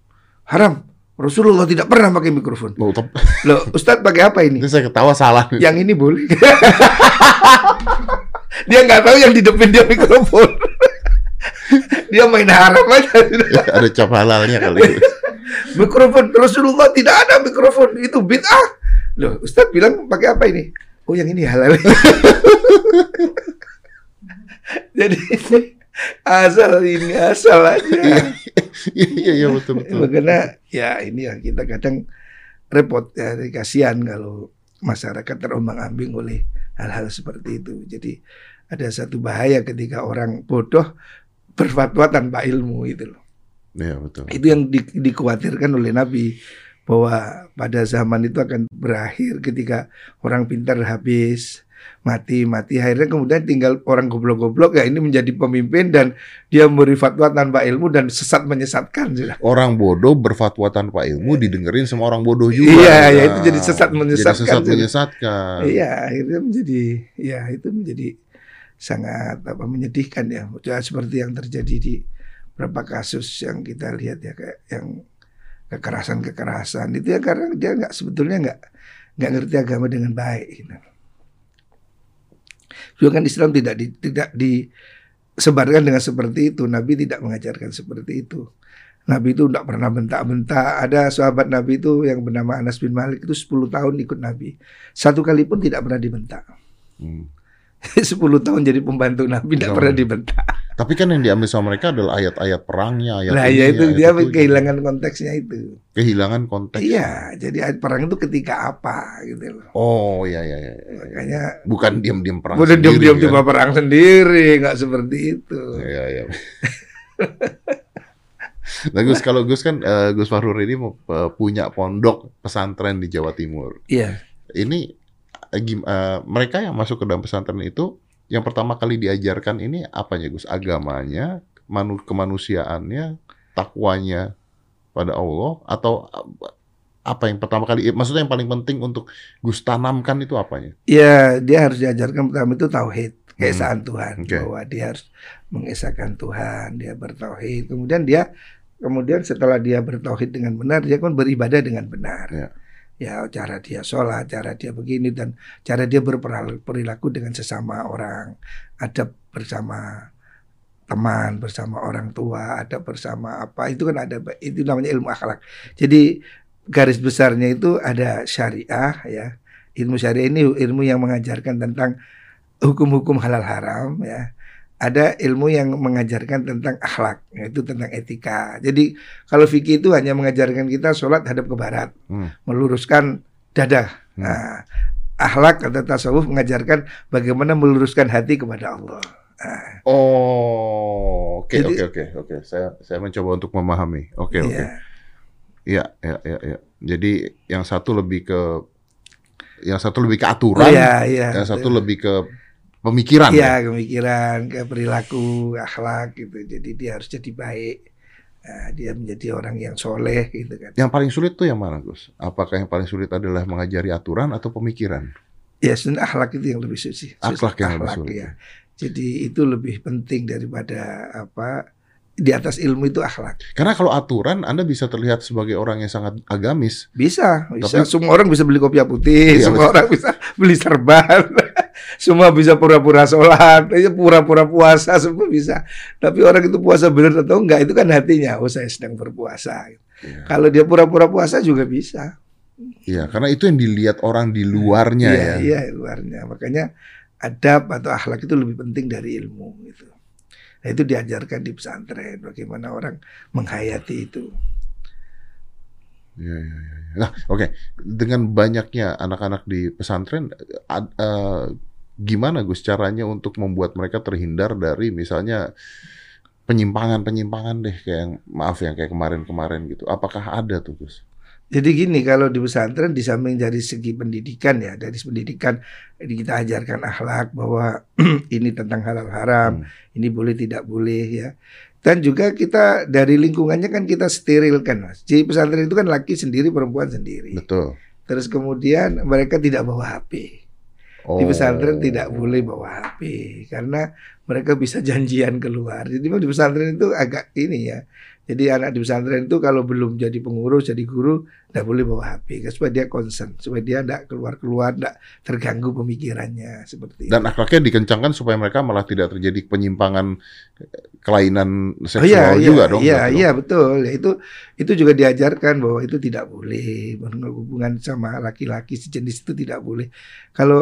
Haram Rasulullah tidak pernah pakai mikrofon. Loh, loh ustadz pakai apa ini? Saya ketawa salah. yang ini boleh. (laughs) Dia nggak tahu yang di depan dia mikrofon. (laughs) Dia main haram aja. (laughs) Ada cap halalnya kali. mikrofon Rasulullah tidak ada mikrofon. Itu bid'ah loh Ustadz bilang pakai apa ini? Oh yang ini halal. (laughs) Jadi asal ini asal aja. Iya, iya, iya, betul, betul. makanya ya ini ya kita kadang repot ya kasihan kalau masyarakat terombang ambing oleh hal-hal seperti itu. Jadi ada satu bahaya ketika orang bodoh berfatwa tanpa ilmu itu loh. Iya, betul. itu yang di- dikhawatirkan oleh Nabi bahwa pada zaman itu akan berakhir ketika orang pintar habis mati mati akhirnya kemudian tinggal orang goblok-goblok ya ini menjadi pemimpin dan dia memberi fatwa tanpa ilmu dan sesat menyesatkan sudah. Orang bodoh berfatwa tanpa ilmu didengerin sama orang bodoh juga. Iya, Nah, ya, itu jadi sesat menyesatkan. Jadi sesat menyesatkan. Iya akhirnya menjadi ya itu menjadi sangat apa menyedihkan ya Ya, seperti yang terjadi di beberapa kasus yang kita lihat ya kayak yang kekerasan kekerasan itu ya karena dia nggak sebetulnya nggak nggak ngerti agama dengan baik gitu. Juga kan Islam tidak di, tidak disebarkan dengan seperti itu. Nabi tidak mengajarkan seperti itu. Nabi itu tidak pernah bentak-bentak. Ada sahabat Nabi itu yang bernama Anas bin Malik itu 10 tahun ikut Nabi. Satu kali pun tidak pernah dibentak. Hmm. (laughs) 10 tahun jadi pembantu Nabi tidak pernah dibentak. Tapi kan yang diambil sama mereka adalah ayat-ayat perangnya, ayat Nah, ini, ya itu ayat dia itu. kehilangan konteksnya itu. kehilangan konteks. Iya, jadi ayat perang itu ketika apa gitu loh. Oh, iya iya iya. iya. Makanya Bukan diam-diam perang. udah sendiri, diam-diam kan? perang sendiri, nggak seperti itu. Iya iya. (laughs) Nah Gus, kalau Gus kan eh, Gus Fahrur ini eh, punya pondok pesantren di Jawa Timur. Iya. Ini eh, mereka yang masuk ke dalam pesantren itu yang pertama kali diajarkan ini apanya Gus? Agamanya, manu kemanusiaannya, takwanya pada Allah atau eh, apa yang pertama kali eh, maksudnya yang paling penting untuk Gus tanamkan itu apanya? Ya, dia harus diajarkan pertama itu tauhid, keesaan Tuhan, Hmm. Oke. bahwa dia harus mengesahkan Tuhan, dia bertauhid. Kemudian dia kemudian setelah dia bertauhid dengan benar, dia kan beribadah dengan benar. Ya. Ya, cara dia sholat, cara dia begini dan cara dia berperilaku dengan sesama orang, adab bersama teman, bersama orang tua, ada bersama apa itu kan ada itu namanya ilmu akhlak. Jadi garis besarnya itu ada syariah ya. Ilmu syariah ini ilmu yang mengajarkan tentang hukum-hukum halal haram ya. Ada ilmu yang mengajarkan tentang akhlak, yaitu tentang etika. Jadi kalau fikih itu hanya mengajarkan kita sholat hadap ke barat, Hmm. meluruskan dada. Hmm. Nah, akhlak atau tasawuf mengajarkan bagaimana meluruskan hati kepada Allah. Nah, Oh, oke oke oke oke. Saya saya mencoba untuk memahami. Oke oke. iya. Iya, iya, iya, iya. Jadi yang satu lebih ke yang satu lebih ke Oh, aturan, iya, iya. yang satu lebih ke pemikiran. Iya, ya? pemikiran, ke perilaku, akhlak gitu. Jadi dia harus jadi baik. Nah, dia menjadi orang yang soleh gitu kan. Yang paling sulit tuh yang mana, Gus? Apakah yang paling sulit adalah mengajari aturan atau pemikiran? Ya, sebenarnya akhlak itu yang lebih suci. Akhlak yang lebih sulit. ya. Jadi itu lebih penting daripada apa di atas ilmu itu akhlak. Karena kalau aturan Anda bisa terlihat sebagai orang yang sangat agamis. Bisa, bisa. Tapi- semua orang bisa beli kopiah putih, Iya, semua orang bisa beli serban. Semua bisa pura-pura sholat, ya pura-pura puasa, semua bisa. Tapi orang itu puasa benar atau enggak itu kan hatinya, oh saya sedang berpuasa. Iya. Kalau dia pura-pura puasa juga bisa. Iya, karena itu yang dilihat orang di luarnya Iya, ya. iya luarnya. Makanya adab atau akhlak itu lebih penting dari ilmu gitu. Nah, itu diajarkan di pesantren bagaimana orang menghayati itu. Iya, iya, iya. Nah, oke. Dengan banyaknya anak-anak di pesantren, ad- eh, gimana Gus caranya untuk membuat mereka terhindar dari misalnya penyimpangan-penyimpangan deh, kayak yang, maaf yang kayak kemarin-kemarin gitu. Apakah ada tuh Gus? Jadi gini kalau di pesantren di samping dari segi pendidikan ya dari pendidikan ini kita ajarkan akhlak bahwa (clears throat) ini tentang halal haram, Hmm. ini boleh tidak boleh ya. Dan juga kita dari lingkungannya kan kita sterilkan mas. Di pesantren itu kan laki sendiri perempuan sendiri. Betul. Terus kemudian mereka tidak bawa HP. Oh. Di pesantren tidak boleh bawa HP karena mereka bisa (laughs) janjian keluar. Jadi di pesantren itu agak ini ya. Jadi anak di pesantren itu kalau belum jadi pengurus, jadi guru, tidak boleh bawa HP supaya dia concern, supaya dia tidak keluar-keluar, tidak terganggu pemikirannya seperti itu. Dan akhlaknya dikencangkan supaya mereka malah tidak terjadi penyimpangan kelainan Oh seksual iya, iya, juga dong. iya, berarti iya betul. Ya, itu itu juga diajarkan bahwa itu tidak boleh berhubungan sama laki-laki sejenis itu tidak boleh. Kalau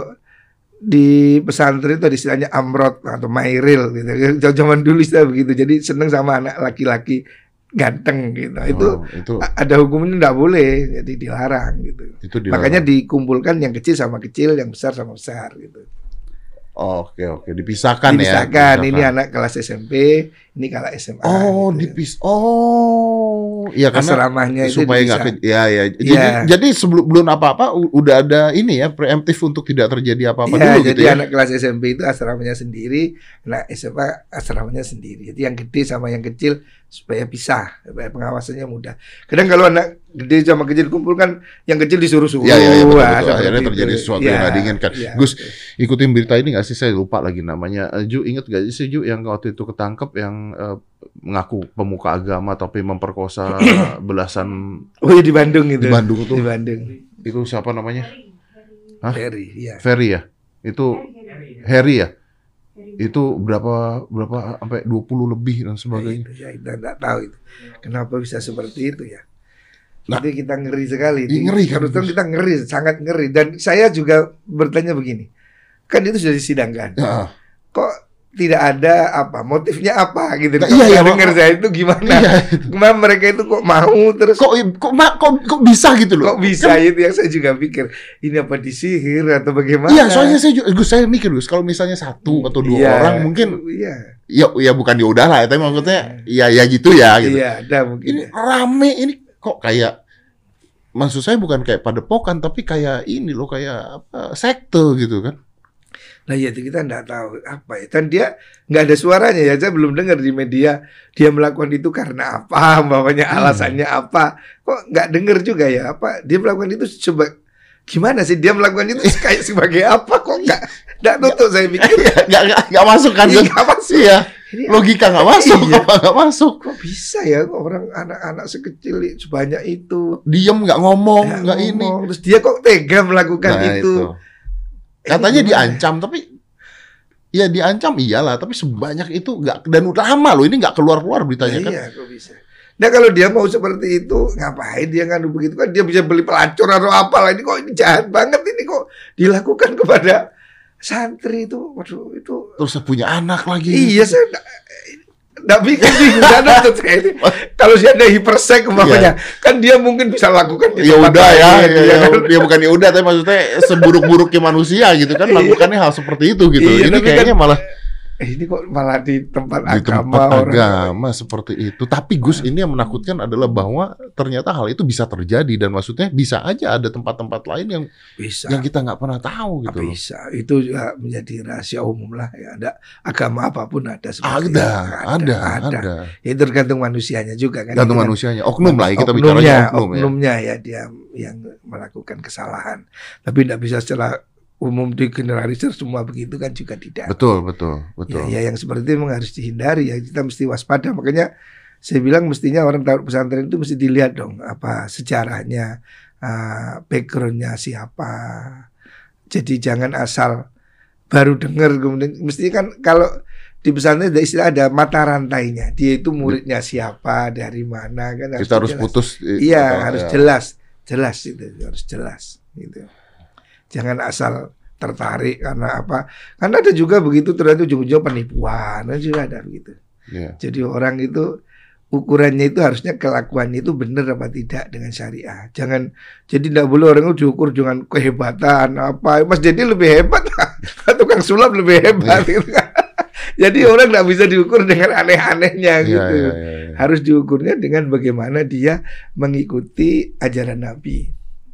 di pesantren itu ada istilahnya amrot atau mairil gitu. Zaman dulu istilah begitu. Jadi seneng sama anak laki-laki ganteng gitu. Itu Oh, itu a- ada hukumnya tidak boleh, jadi dilarang gitu. itu dilarang. Makanya dikumpulkan yang kecil sama kecil, yang besar sama besar gitu. Oh, Oke oke dipisahkan, Dipisahkan. ya. Ini anak kelas SMP, ini kelas SMA. Oh, gitu. dipis. Oh, iya karena Asramanya itu supaya nggak ya ya. Jadi Iya. jadi sebelum belum apa-apa udah ada ini ya preemptif untuk tidak terjadi apa-apa Iya, dulu jadi gitu ya. anak kelas SMP itu asramanya sendiri, anak SMA asramanya sendiri. Jadi yang gede sama yang kecil supaya pisah, supaya pengawasannya mudah. Kadang kalau anak gede sama kecil kumpul kan, yang kecil disuruh suruh. Iya, iya, iya, betul, betul. Akhirnya itu. terjadi sesuatu Iya, yang nggak diinginkan. iya, Gus, betul. Ikutin berita ini nggak sih? Saya lupa lagi namanya. Eh, Ju inget gak sih Ju yang waktu itu ketangkep yang eh, mengaku pemuka agama tapi memperkosa (coughs) belasan Oh iya di Bandung itu. di Bandung tuh. Di Bandung. Itu siapa namanya? Hah? Ferry, iya. Ferry ya. Itu Harry ya. Itu berapa berapa sampai 20 lebih dan sebagainya. itu ya kita tahu itu kenapa bisa seperti itu ya. Nah, itu kita ngeri sekali. iya, ngeri kan, Terus kita ngeri, sangat ngeri. Dan saya juga bertanya begini, kan itu sudah disidangkan. Ya. Kok tidak ada apa motifnya apa gitu? Nah, iya, iya, dengar Mak- saya itu gimana? Iya. Gimana mereka itu kok mau terus Kok kok ma- kok kok bisa gitu loh? kok bisa itu yang saya juga pikir ini apa disihir atau bagaimana? Iya, soalnya saya juga, Gus saya mikir Gus, kalau misalnya satu atau dua Iya, orang mungkin iya ya ya bukan ya udah lah, tapi maksudnya ya ya gitu ya gitu. iya ada mungkin. Ini rame ini kok kayak maksud saya bukan kayak padepokan tapi kayak ini loh kayak apa sekte gitu kan. Nah ya itu kita nggak tahu apa ya. Dan dia nggak ada suaranya ya. Saya belum dengar di media dia melakukan itu karena apa, bawahnya Hmm. alasannya apa. Kok nggak dengar juga ya apa? Dia melakukan itu coba gimana sih dia melakukan itu (laughs) kayak sebagai apa? Kok nggak nggak tutup saya pikir. Nggak nggak nggak masuk kan? Iya, nggak masuk. Iya. Ini Logika nggak masuk, Iya. apa nggak masuk? kok bisa ya kok orang anak-anak sekecil sebanyak itu Diem nggak ngomong, nggak ini. terus dia kok tega melakukan Nah, itu. Katanya diancam tapi ya diancam iyalah tapi sebanyak itu nggak dan udah lama loh ini nggak keluar keluar beritanya kan. Iya, kok bisa. Nah kalau dia mau seperti itu, ngapain dia nganu begitu kan? Dia bisa beli pelacur atau apa lah. Ini kok ini jahat banget ini kok dilakukan kepada santri itu. Waduh itu. Terus punya anak lagi. Iya saya nggak bikin bingung (laughs) nggak nonton saya ini. Kalau dia ada hipersek umpamanya, kan dia mungkin bisa lakukan di Ya udah ya, lain, ya, ya ya, kan? ya bukan ya udah tapi maksudnya seburuk-buruknya manusia gitu kan (laughs) lakukannya hal seperti itu gitu. Iya, ini tapi kayaknya kan- malah Eh, ini kok malah di tempat di agama tempat orang. agama seperti itu. Tapi Gus ini yang menakutkan adalah bahwa ternyata hal itu bisa terjadi dan maksudnya bisa aja ada tempat-tempat lain yang Bisa. yang kita nggak pernah tahu gitu loh. bisa itu juga menjadi rahasia umum lah ya ada agama apa pun ada seperti Ada, itu. ada, ada. Ya, itu tergantung manusianya juga kan. Gantung Itu kan manusianya. Oknum lah, ya, kita oknumnya, bicaranya oknum ya. oknumnya ya dia yang melakukan kesalahan. Tapi tidak bisa secara umum digeneralisir semua begitu kan juga tidak. Betul, betul, betul. Ya, ya yang seperti itu memang harus dihindari ya kita mesti waspada. Makanya saya bilang mestinya orang tahu pesantren itu mesti dilihat dong apa sejarahnya, uh, backgroundnya siapa. Jadi jangan asal baru dengar kemudian mestinya kan kalau di pesantren ada istilah ada mata rantainya. Dia itu muridnya siapa, dari mana kan kita harus jelas. putus. eh, Iya, harus ya. jelas, jelas itu harus jelas gitu. Jangan asal tertarik karena apa? Karena ada juga begitu ternyata ujung-ujung penipuan, ada juga ada begitu. Iya. Jadi orang itu ukurannya itu harusnya kelakuannya itu benar apa tidak dengan syariah. Jangan jadi tidak boleh orang itu diukur dengan kehebatan apa. Mas jadi lebih hebat. (laughs) Tukang sulap lebih hebat gitu kan. (laughs) Jadi orang nggak bisa diukur dengan aneh-anehnya Iya, gitu iya, iya, iya. harus diukurnya dengan bagaimana dia mengikuti ajaran Nabi.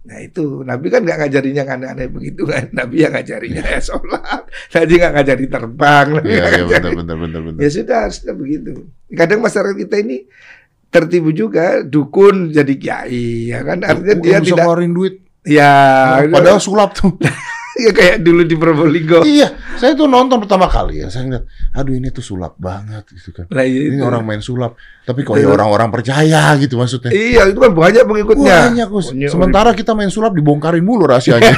Nah itu Nabi kan nggak ngajarin yang aneh-aneh begitu kan. Nabi yang ngajarinya ya sholat. Nabi nggak ngajari terbang. Nabi Iya, nggak iya, ngajari- benar, benar, benar. Ya sudah harusnya begitu. Kadang masyarakat kita ini tertipu juga dukun jadi kiai ya kan artinya dia tidak ngeluarin duit. ya Padahal sulap tuh. (laughs) (laughs) ya kayak dulu di Probolinggo. iya, saya tuh nonton pertama kali ya. Saya ngeliat, aduh ini tuh sulap banget gitu kan. Nah, Ini itu. orang main sulap, tapi kok ya orang-orang percaya gitu maksudnya. Iya itu kan banyak pengikutnya. Banyak, Gus. Sementara kita main sulap dibongkarin mulu rahasianya. (laughs)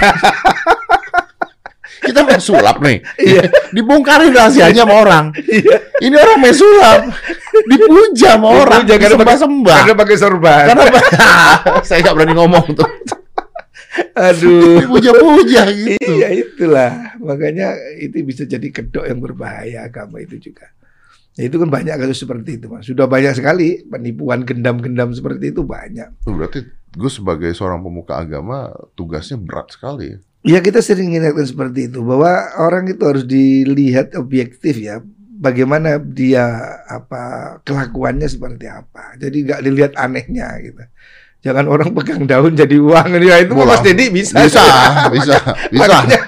kita main sulap nih. Iya. Dibongkarin rahasianya sama orang. Iya. Ini orang main sulap. Dipuja sama orang. Dipuja karena pakai- Disembah-sembah. Karena pakai sorban. Karena (laughs) saya nggak berani ngomong tuh. Aduh. Dipuja-puja gitu. Iya itulah makanya itu bisa jadi kedok yang berbahaya agama itu juga. Ya, itu kan banyak kasus seperti itu mas. Sudah banyak sekali penipuan gendam-gendam seperti itu banyak. Berarti gue sebagai seorang pemuka agama tugasnya berat sekali. ya. Ya kita sering ingatkan seperti itu bahwa orang itu harus dilihat objektif ya. Bagaimana dia apa kelakuannya seperti apa. Jadi nggak dilihat anehnya gitu. Jangan orang pegang daun jadi uang. Ya itu Bola. Mas Dedi bisa. Bisa, (laughs) bisa, bisa. Makanya-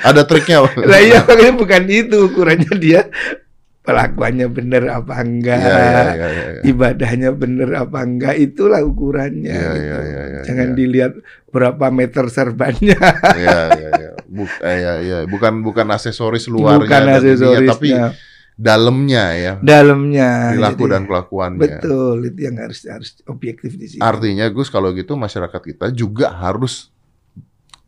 Ada triknya. Lah iya makanya bukan itu ukurannya dia kelakuannya benar apa enggak. Iya, iya, iya, iya, iya. ibadahnya bener apa enggak itulah ukurannya Iya, gitu. iya, iya, iya, jangan iya. dilihat berapa meter serbannya Iya, iya, iya. Buk- eh, iya, iya. Bukan bukan aksesoris luarnya bukan aksesorisnya tapi dalamnya ya. dalamnya Perilaku dan kelakuannya. betul itu yang harus harus objektif di sini Artinya Gus kalau gitu masyarakat kita juga harus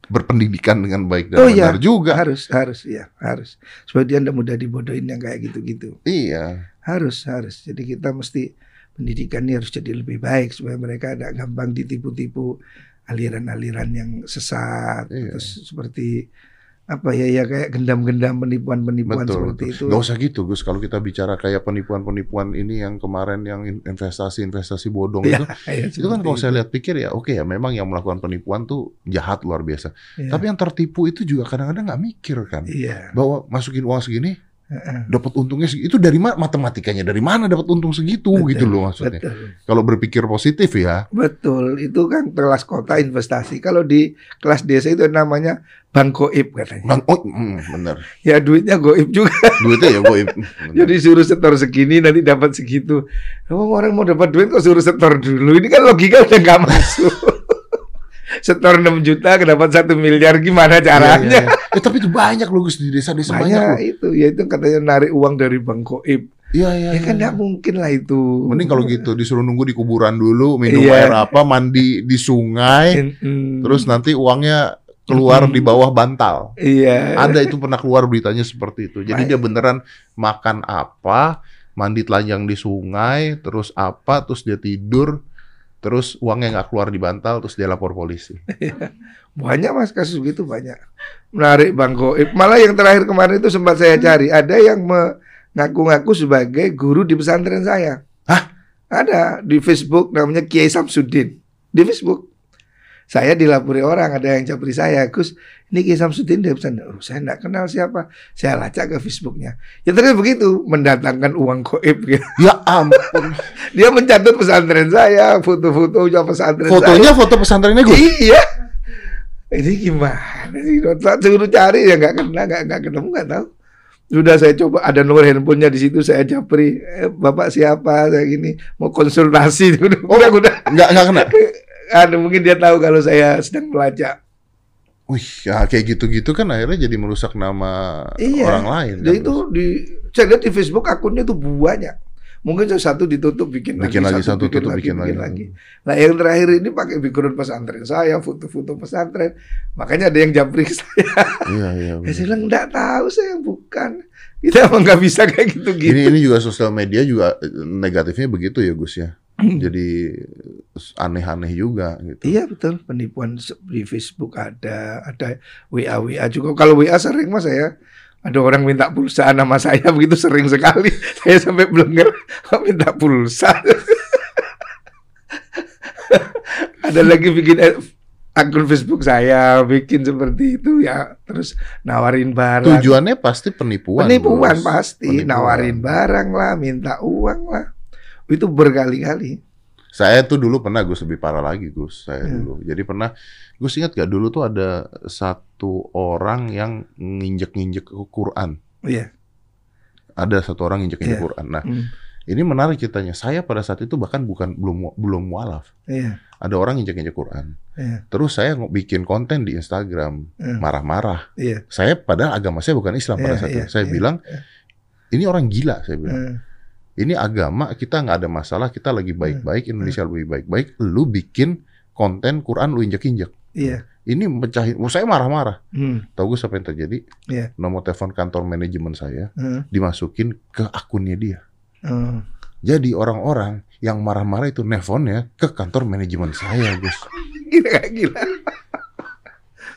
berpendidikan dengan baik dan Oh, iya. benar juga. Harus, harus, ya, harus. Supaya dia tidak mudah dibodohin yang kayak gitu-gitu. Iya. Harus, harus. Jadi kita mesti pendidikan ini harus jadi lebih baik supaya mereka tidak gampang ditipu-tipu aliran-aliran yang sesat. Iya. Terus seperti apa ya ya kayak gendam-gendam penipuan-penipuan seperti betul. itu. Gak usah gitu, Gus. Kalau kita bicara kayak penipuan-penipuan ini yang kemarin yang in- investasi-investasi bodong Ya, itu, (laughs) ya, itu kan kalau saya lihat pikir ya, oke ya, memang yang melakukan penipuan tuh jahat luar biasa. Ya, Tapi yang tertipu itu juga kadang-kadang nggak mikir kan, iya. bahwa masukin uang segini. Dapat untungnya segitu. Itu dari mana matematikanya? Dari mana dapat untung segitu Betul, gitu loh maksudnya. Betul. Kalau berpikir positif ya, Betul, itu kan kelas kota investasi. Kalau di kelas desa itu namanya bank goib katanya. bang, oh, mm, bener. Ya duitnya goib juga. (laughs) Duitnya ya gue. (laughs) bener. Jadi suruh setor segini nanti dapat segitu. Oh, orang mau dapat duit kok suruh setor dulu. Ini kan logika udah nggak masuk. (laughs) setor 6 juta dapat satu miliar gimana caranya? iya, iya. Eh, tapi itu banyak loh Gus di desa-desa banyak, Banyak loh. itu, ya itu katanya narik uang dari bank goib. Iya iya. Ya kan iya. nggak mungkin lah itu. Mending kalau gitu disuruh nunggu di kuburan dulu, minum Iya. air apa, mandi di sungai, Mm-mm. terus nanti uangnya keluar Mm. di bawah bantal. iya. Ada itu pernah keluar beritanya seperti itu. Jadi Baik. dia beneran makan apa, mandi telanjang di sungai, terus apa, terus dia tidur, terus uangnya nggak keluar di bantal, terus dia lapor polisi. (laughs) Banyak mas kasus gitu banyak. Menarik bank goib. Malah yang terakhir kemarin itu sempat saya cari. Ada yang mengaku-ngaku sebagai guru di pesantren saya. Hah? Ada di Facebook namanya Kiai Samsudin. Di Facebook. Saya dilapori orang, ada yang capri saya. Gus, ini Kiai Samsudin dari pesantren. Oh, saya enggak kenal siapa. Saya lacak ke Facebooknya. Ya ternyata begitu. Mendatangkan uang goib. gitu. (laughs) Ya ampun. Dia mencatat pesantren saya. Foto-foto pesantren saya. Fotonya foto pesantrennya gue. Iya. Ini gimana sih? Suruh cari ya nggak kena, nggak nggak ketemu nggak tahu. Sudah saya coba ada nomor handphonenya di situ saya japri, eh, bapak siapa saya gini mau konsultasi. (laughs) Udah udah. Nggak nggak kena. (laughs) Ada mungkin dia tahu kalau saya sedang melacak. Wih, ya kayak gitu-gitu kan akhirnya jadi merusak nama Iya. orang lain. Kan, itu di saya lihat di Facebook akunnya tuh banyak. Mungkin satu ditutup bikin, Bikin lagi, satu tutup, bikin lagi. Nah yang terakhir ini pakai background pesantren saya, foto-foto pesantren. Makanya ada yang japri saya. Iya iya. (laughs) Ya, bener. saya bilang enggak tahu saya bukan. Kita emang nggak bisa kayak gitu-gitu. Ini ini juga sosial media juga negatifnya begitu ya Gus ya. Jadi aneh-aneh juga gitu. Iya betul penipuan di Facebook ada, ada WA WA juga. Kalau WA sering mas saya ada orang minta pulsa nama saya begitu sering sekali. (laughs) Saya sampai belenger kok minta pulsa. (laughs) ada lagi bikin eh, akun Facebook saya bikin seperti itu ya terus nawarin barang. Tujuannya pasti penipuan. Penipuan Gus. pasti, Penipuan. nawarin barang lah, minta uang lah. Itu berkali-kali. Saya tuh dulu pernah Gus lebih parah lagi Gus. Saya Hmm. dulu. Jadi pernah Gus ingat gak dulu tuh ada satu orang yang nginjek-nginjek Quran. Iya. Ada satu orang nginjek-nginjek Iya. Quran. Nah, Hmm. ini menarik ceritanya. Saya pada saat itu bahkan bukan belum belum mualaf. Iya. Ada orang nginjek-nginjek Quran. Iya. Terus saya bikin konten di Instagram Hmm. marah-marah. Iya. Saya padahal agama saya bukan Islam pada Iya, saat iya, itu. Saya iya, bilang iya. ini orang gila. Saya bilang. Ini agama kita nggak ada masalah. Kita lagi Hmm. baik-baik. Indonesia lebih baik-baik. Lu bikin konten Quran lu injek-injek. Iya. Ini mecahin. Oh, saya marah-marah. Hmm. Tahu gue apa yang terjadi? Iya. Nomor telepon kantor manajemen saya Hmm. dimasukin ke akunnya dia. Hmm. Jadi orang-orang yang marah-marah itu nelfonnya ke kantor manajemen saya, Gus. (laughs) Gila kayak gila.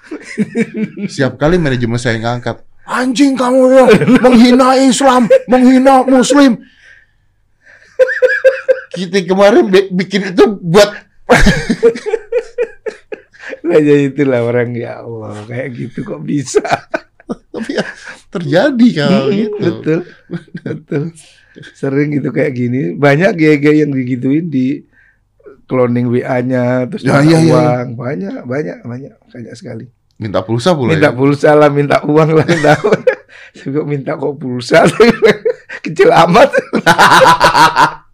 (laughs) Siap kali manajemen saya ngangkat, anjing kamu ya, (laughs) menghina Islam, menghina Muslim. Kita kemarin bi- bikin itu buat jadi itulah orang ya Allah kayak gitu kok bisa. tapi ya terjadi kalau gitu. betul. Betul. Sering gitu kayak gini. Banyak gaya-gaya yang digituin di cloning WA-nya terus Ya, iya, iya, uang. Banyak, banyak, banyak. Banyak sekali. Minta pulsa pula minta ya. pulsa lah, minta uang lah, minta kok minta kok pulsa (laughs) kecil amat. (laughs)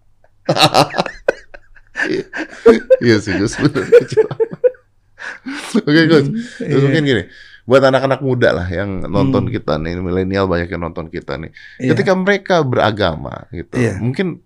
Iya sih Gus. bener. (laughs) Oke Gus. Terus Iya. mungkin gini, buat anak-anak muda lah yang nonton Hmm. kita nih, milenial banyak yang nonton kita nih. Iya. Ketika mereka beragama gitu, Iya. mungkin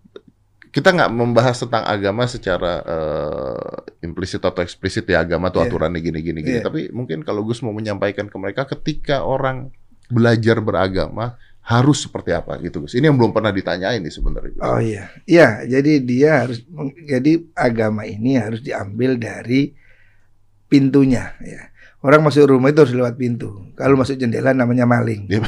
kita nggak membahas tentang agama secara eh, implisit atau eksplisit ya agama tuh Iya. aturannya gini gini gini. Iya. Tapi mungkin kalau Gus mau menyampaikan ke mereka ketika orang belajar beragama harus seperti apa gitu Gus. Ini yang belum pernah ditanyain nih sebenarnya. Oh iya, iya. Jadi dia harus, jadi agama ini harus diambil dari pintunya. Ya. Orang masuk rumah itu harus lewat pintu. Kalau masuk jendela namanya maling. Iya.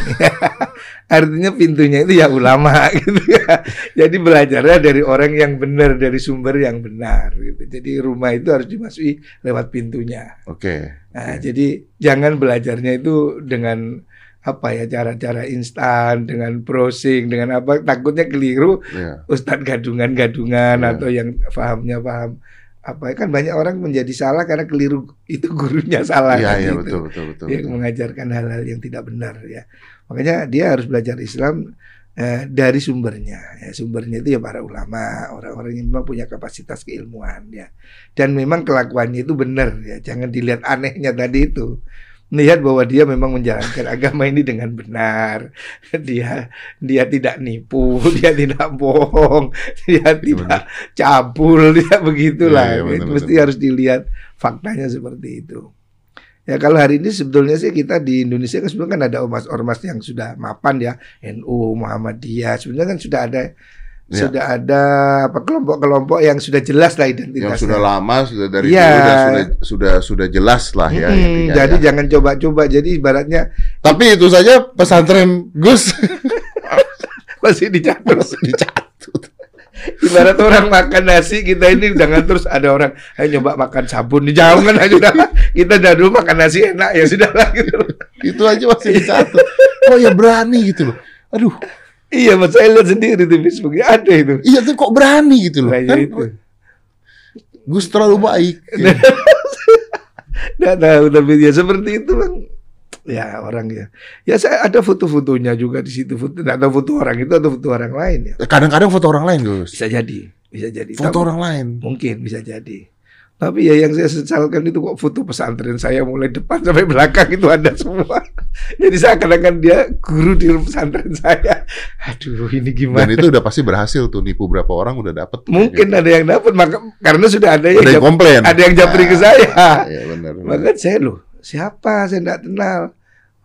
(laughs) Artinya pintunya itu ya ulama (laughs) gitu ya. Jadi belajarnya dari orang yang benar, dari sumber yang benar. Gitu. Jadi rumah itu harus dimasuki lewat pintunya. Oke. Nah, jadi jangan belajarnya itu dengan apa ya cara-cara instan dengan browsing dengan apa takutnya keliru Iya. Ustadz gadungan-gadungan Iya. atau yang pahamnya paham apa kan banyak orang menjadi salah karena keliru itu gurunya salah Iya kan iya gitu. betul betul betul. Dia betul. mengajarkan hal-hal yang tidak benar ya makanya dia harus belajar Islam eh, dari sumbernya ya sumbernya itu ya para ulama orang-orang yang memang punya kapasitas keilmuan ya dan memang kelakuannya itu benar ya jangan dilihat anehnya tadi itu melihat bahwa dia memang menjalankan (laughs) agama ini dengan benar. Dia dia tidak nipu (laughs) dia tidak bohong (laughs) dia tidak cabul dia begitulah. Iya, iya, benar, mesti benar. harus dilihat faktanya seperti itu. Ya kalau hari ini sebetulnya sih kita di Indonesia kan sebetulnya kan ada ormas-ormas yang sudah mapan ya. NU Muhammadiyah sebenarnya kan sudah ada Ya. sudah ada apa kelompok-kelompok yang sudah jelas lah Yang identitasnya sudah lama sudah dari Iya. dulu sudah sudah sudah jelas lah ya intinya. jadi ya. jangan coba-coba jadi ibaratnya Tapi itu saja pesantren Gus (laughs) masih dicatat masih dicatut. Ibarat orang makan nasi kita ini jangan terus ada orang ayo nyoba makan sabun di jauh kan aja udah kita dah dulu makan nasi enak ya sudah lah gitu. Itu aja masih dicatut. (laughs) Oh ya berani gitu loh. Aduh, Iya, mas saya lihat sendiri di Facebook ada itu. iya tuh kok berani gitu loh. Kan itu. Gus terlalu baik. (laughs) Nggak tahu tapi ya seperti itu bang. Ya orang ya. Ya saya ada foto-fotonya juga di situ. Foto, nggak tahu foto orang itu atau foto orang lain ya. Kadang-kadang foto orang lain Gus. Bisa jadi, bisa jadi. Foto Tapi- orang lain. Mungkin bisa jadi. Tapi ya yang saya sesalkan itu kok foto pesantren saya mulai depan sampai belakang itu ada semua. (laughs) Jadi seakan-akan dia guru di pesantren saya. Aduh ini Dan gimana? itu udah pasti berhasil tuh nipu berapa orang udah dapet. Mungkin ada yang dapat maka karena sudah ada Ada yang, yang jap- komplain. ada yang japri ke saya. Iya (laughs) benar. Maka saya loh siapa saya tidak kenal.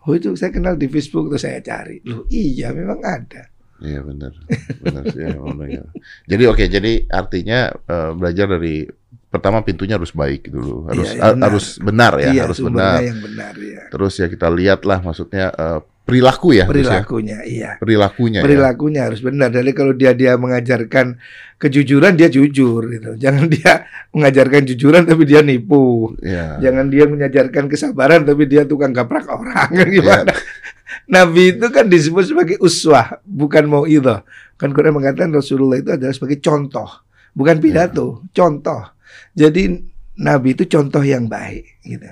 Oh itu saya kenal di Facebook tuh saya cari. Loh iya memang ada. Iya benar, benar ya, benar, ya. Jadi oke, jadi artinya eh, belajar dari pertama pintunya harus baik dulu, harus Iya, ha- benar. harus benar ya, iya harus benar. yang benar ya. Terus ya kita lihatlah maksudnya eh, perilaku ya, ya. Perilakunya iya. perilakunya. ya. perilakunya harus benar. Jadi kalau dia dia mengajarkan kejujuran dia jujur gitu. Jangan (laughs) dia mengajarkan jujuran tapi dia nipu. Ya. Jangan dia mengajarkan kesabaran tapi dia tukang gaprak orang (laughs) kan Iya. gimana? Nabi itu kan disebut sebagai uswah, bukan mau itu. Kan Quran mengatakan Rasulullah itu adalah sebagai contoh, bukan pidato, contoh. Jadi Nabi itu contoh yang baik gitu.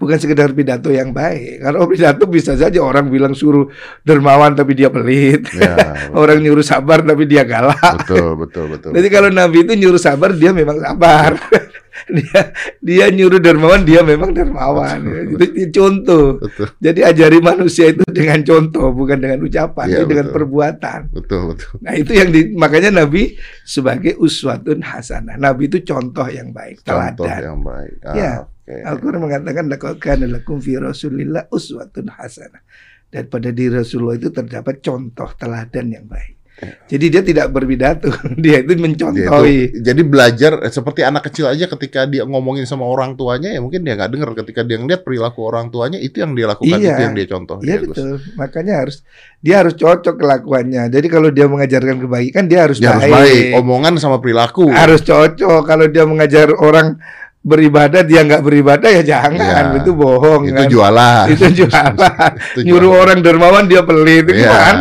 Bukan sekedar pidato yang baik. Kalau pidato bisa saja orang bilang suruh dermawan tapi dia pelit. Ya, (laughs) Orang nyuruh sabar tapi dia galak. betul, betul, betul. Jadi kalau Nabi itu nyuruh sabar dia memang sabar. (laughs) (laughs) dia dia nyuruh dermawan dia memang dermawan. (laughs) Betul. Itu, contoh. betul, Jadi ajari manusia itu dengan contoh bukan dengan ucapan, Iya, tapi dengan betul. perbuatan. betul, betul. Nah itu yang di, makanya Nabi sebagai uswatun hasanah. Nabi itu contoh yang baik, Contoh teladan. yang baik. Ah, Ya. oke. Al-Quran mengatakan laqad kana lakum fi Rasulillah uswatun hasanah. Dan pada diri Rasulullah itu terdapat contoh teladan yang baik. Jadi dia tidak berpidato, (laughs) dia itu Dia mencontohi. itu- jadi belajar eh, seperti anak kecil aja ketika dia ngomongin sama orang tuanya ya mungkin dia nggak dengar ketika dia ngeliat perilaku orang tuanya itu yang dia lakukan Iya. itu yang dia contoh Iya ya, Gus. betul. Makanya harus dia harus cocok kelakuannya. Jadi kalau dia mengajarkan kebaikan dia harus Dia harus baik. baik omongan sama perilaku Harus cocok. Kalau dia mengajar orang beribadah dia nggak beribadah ya jangan. Iya. Itu bohong itu kan. jualan Itu jualan. (laughs) Itu Nyuruh jualan. orang dermawan dia pelit itu Iya, kan.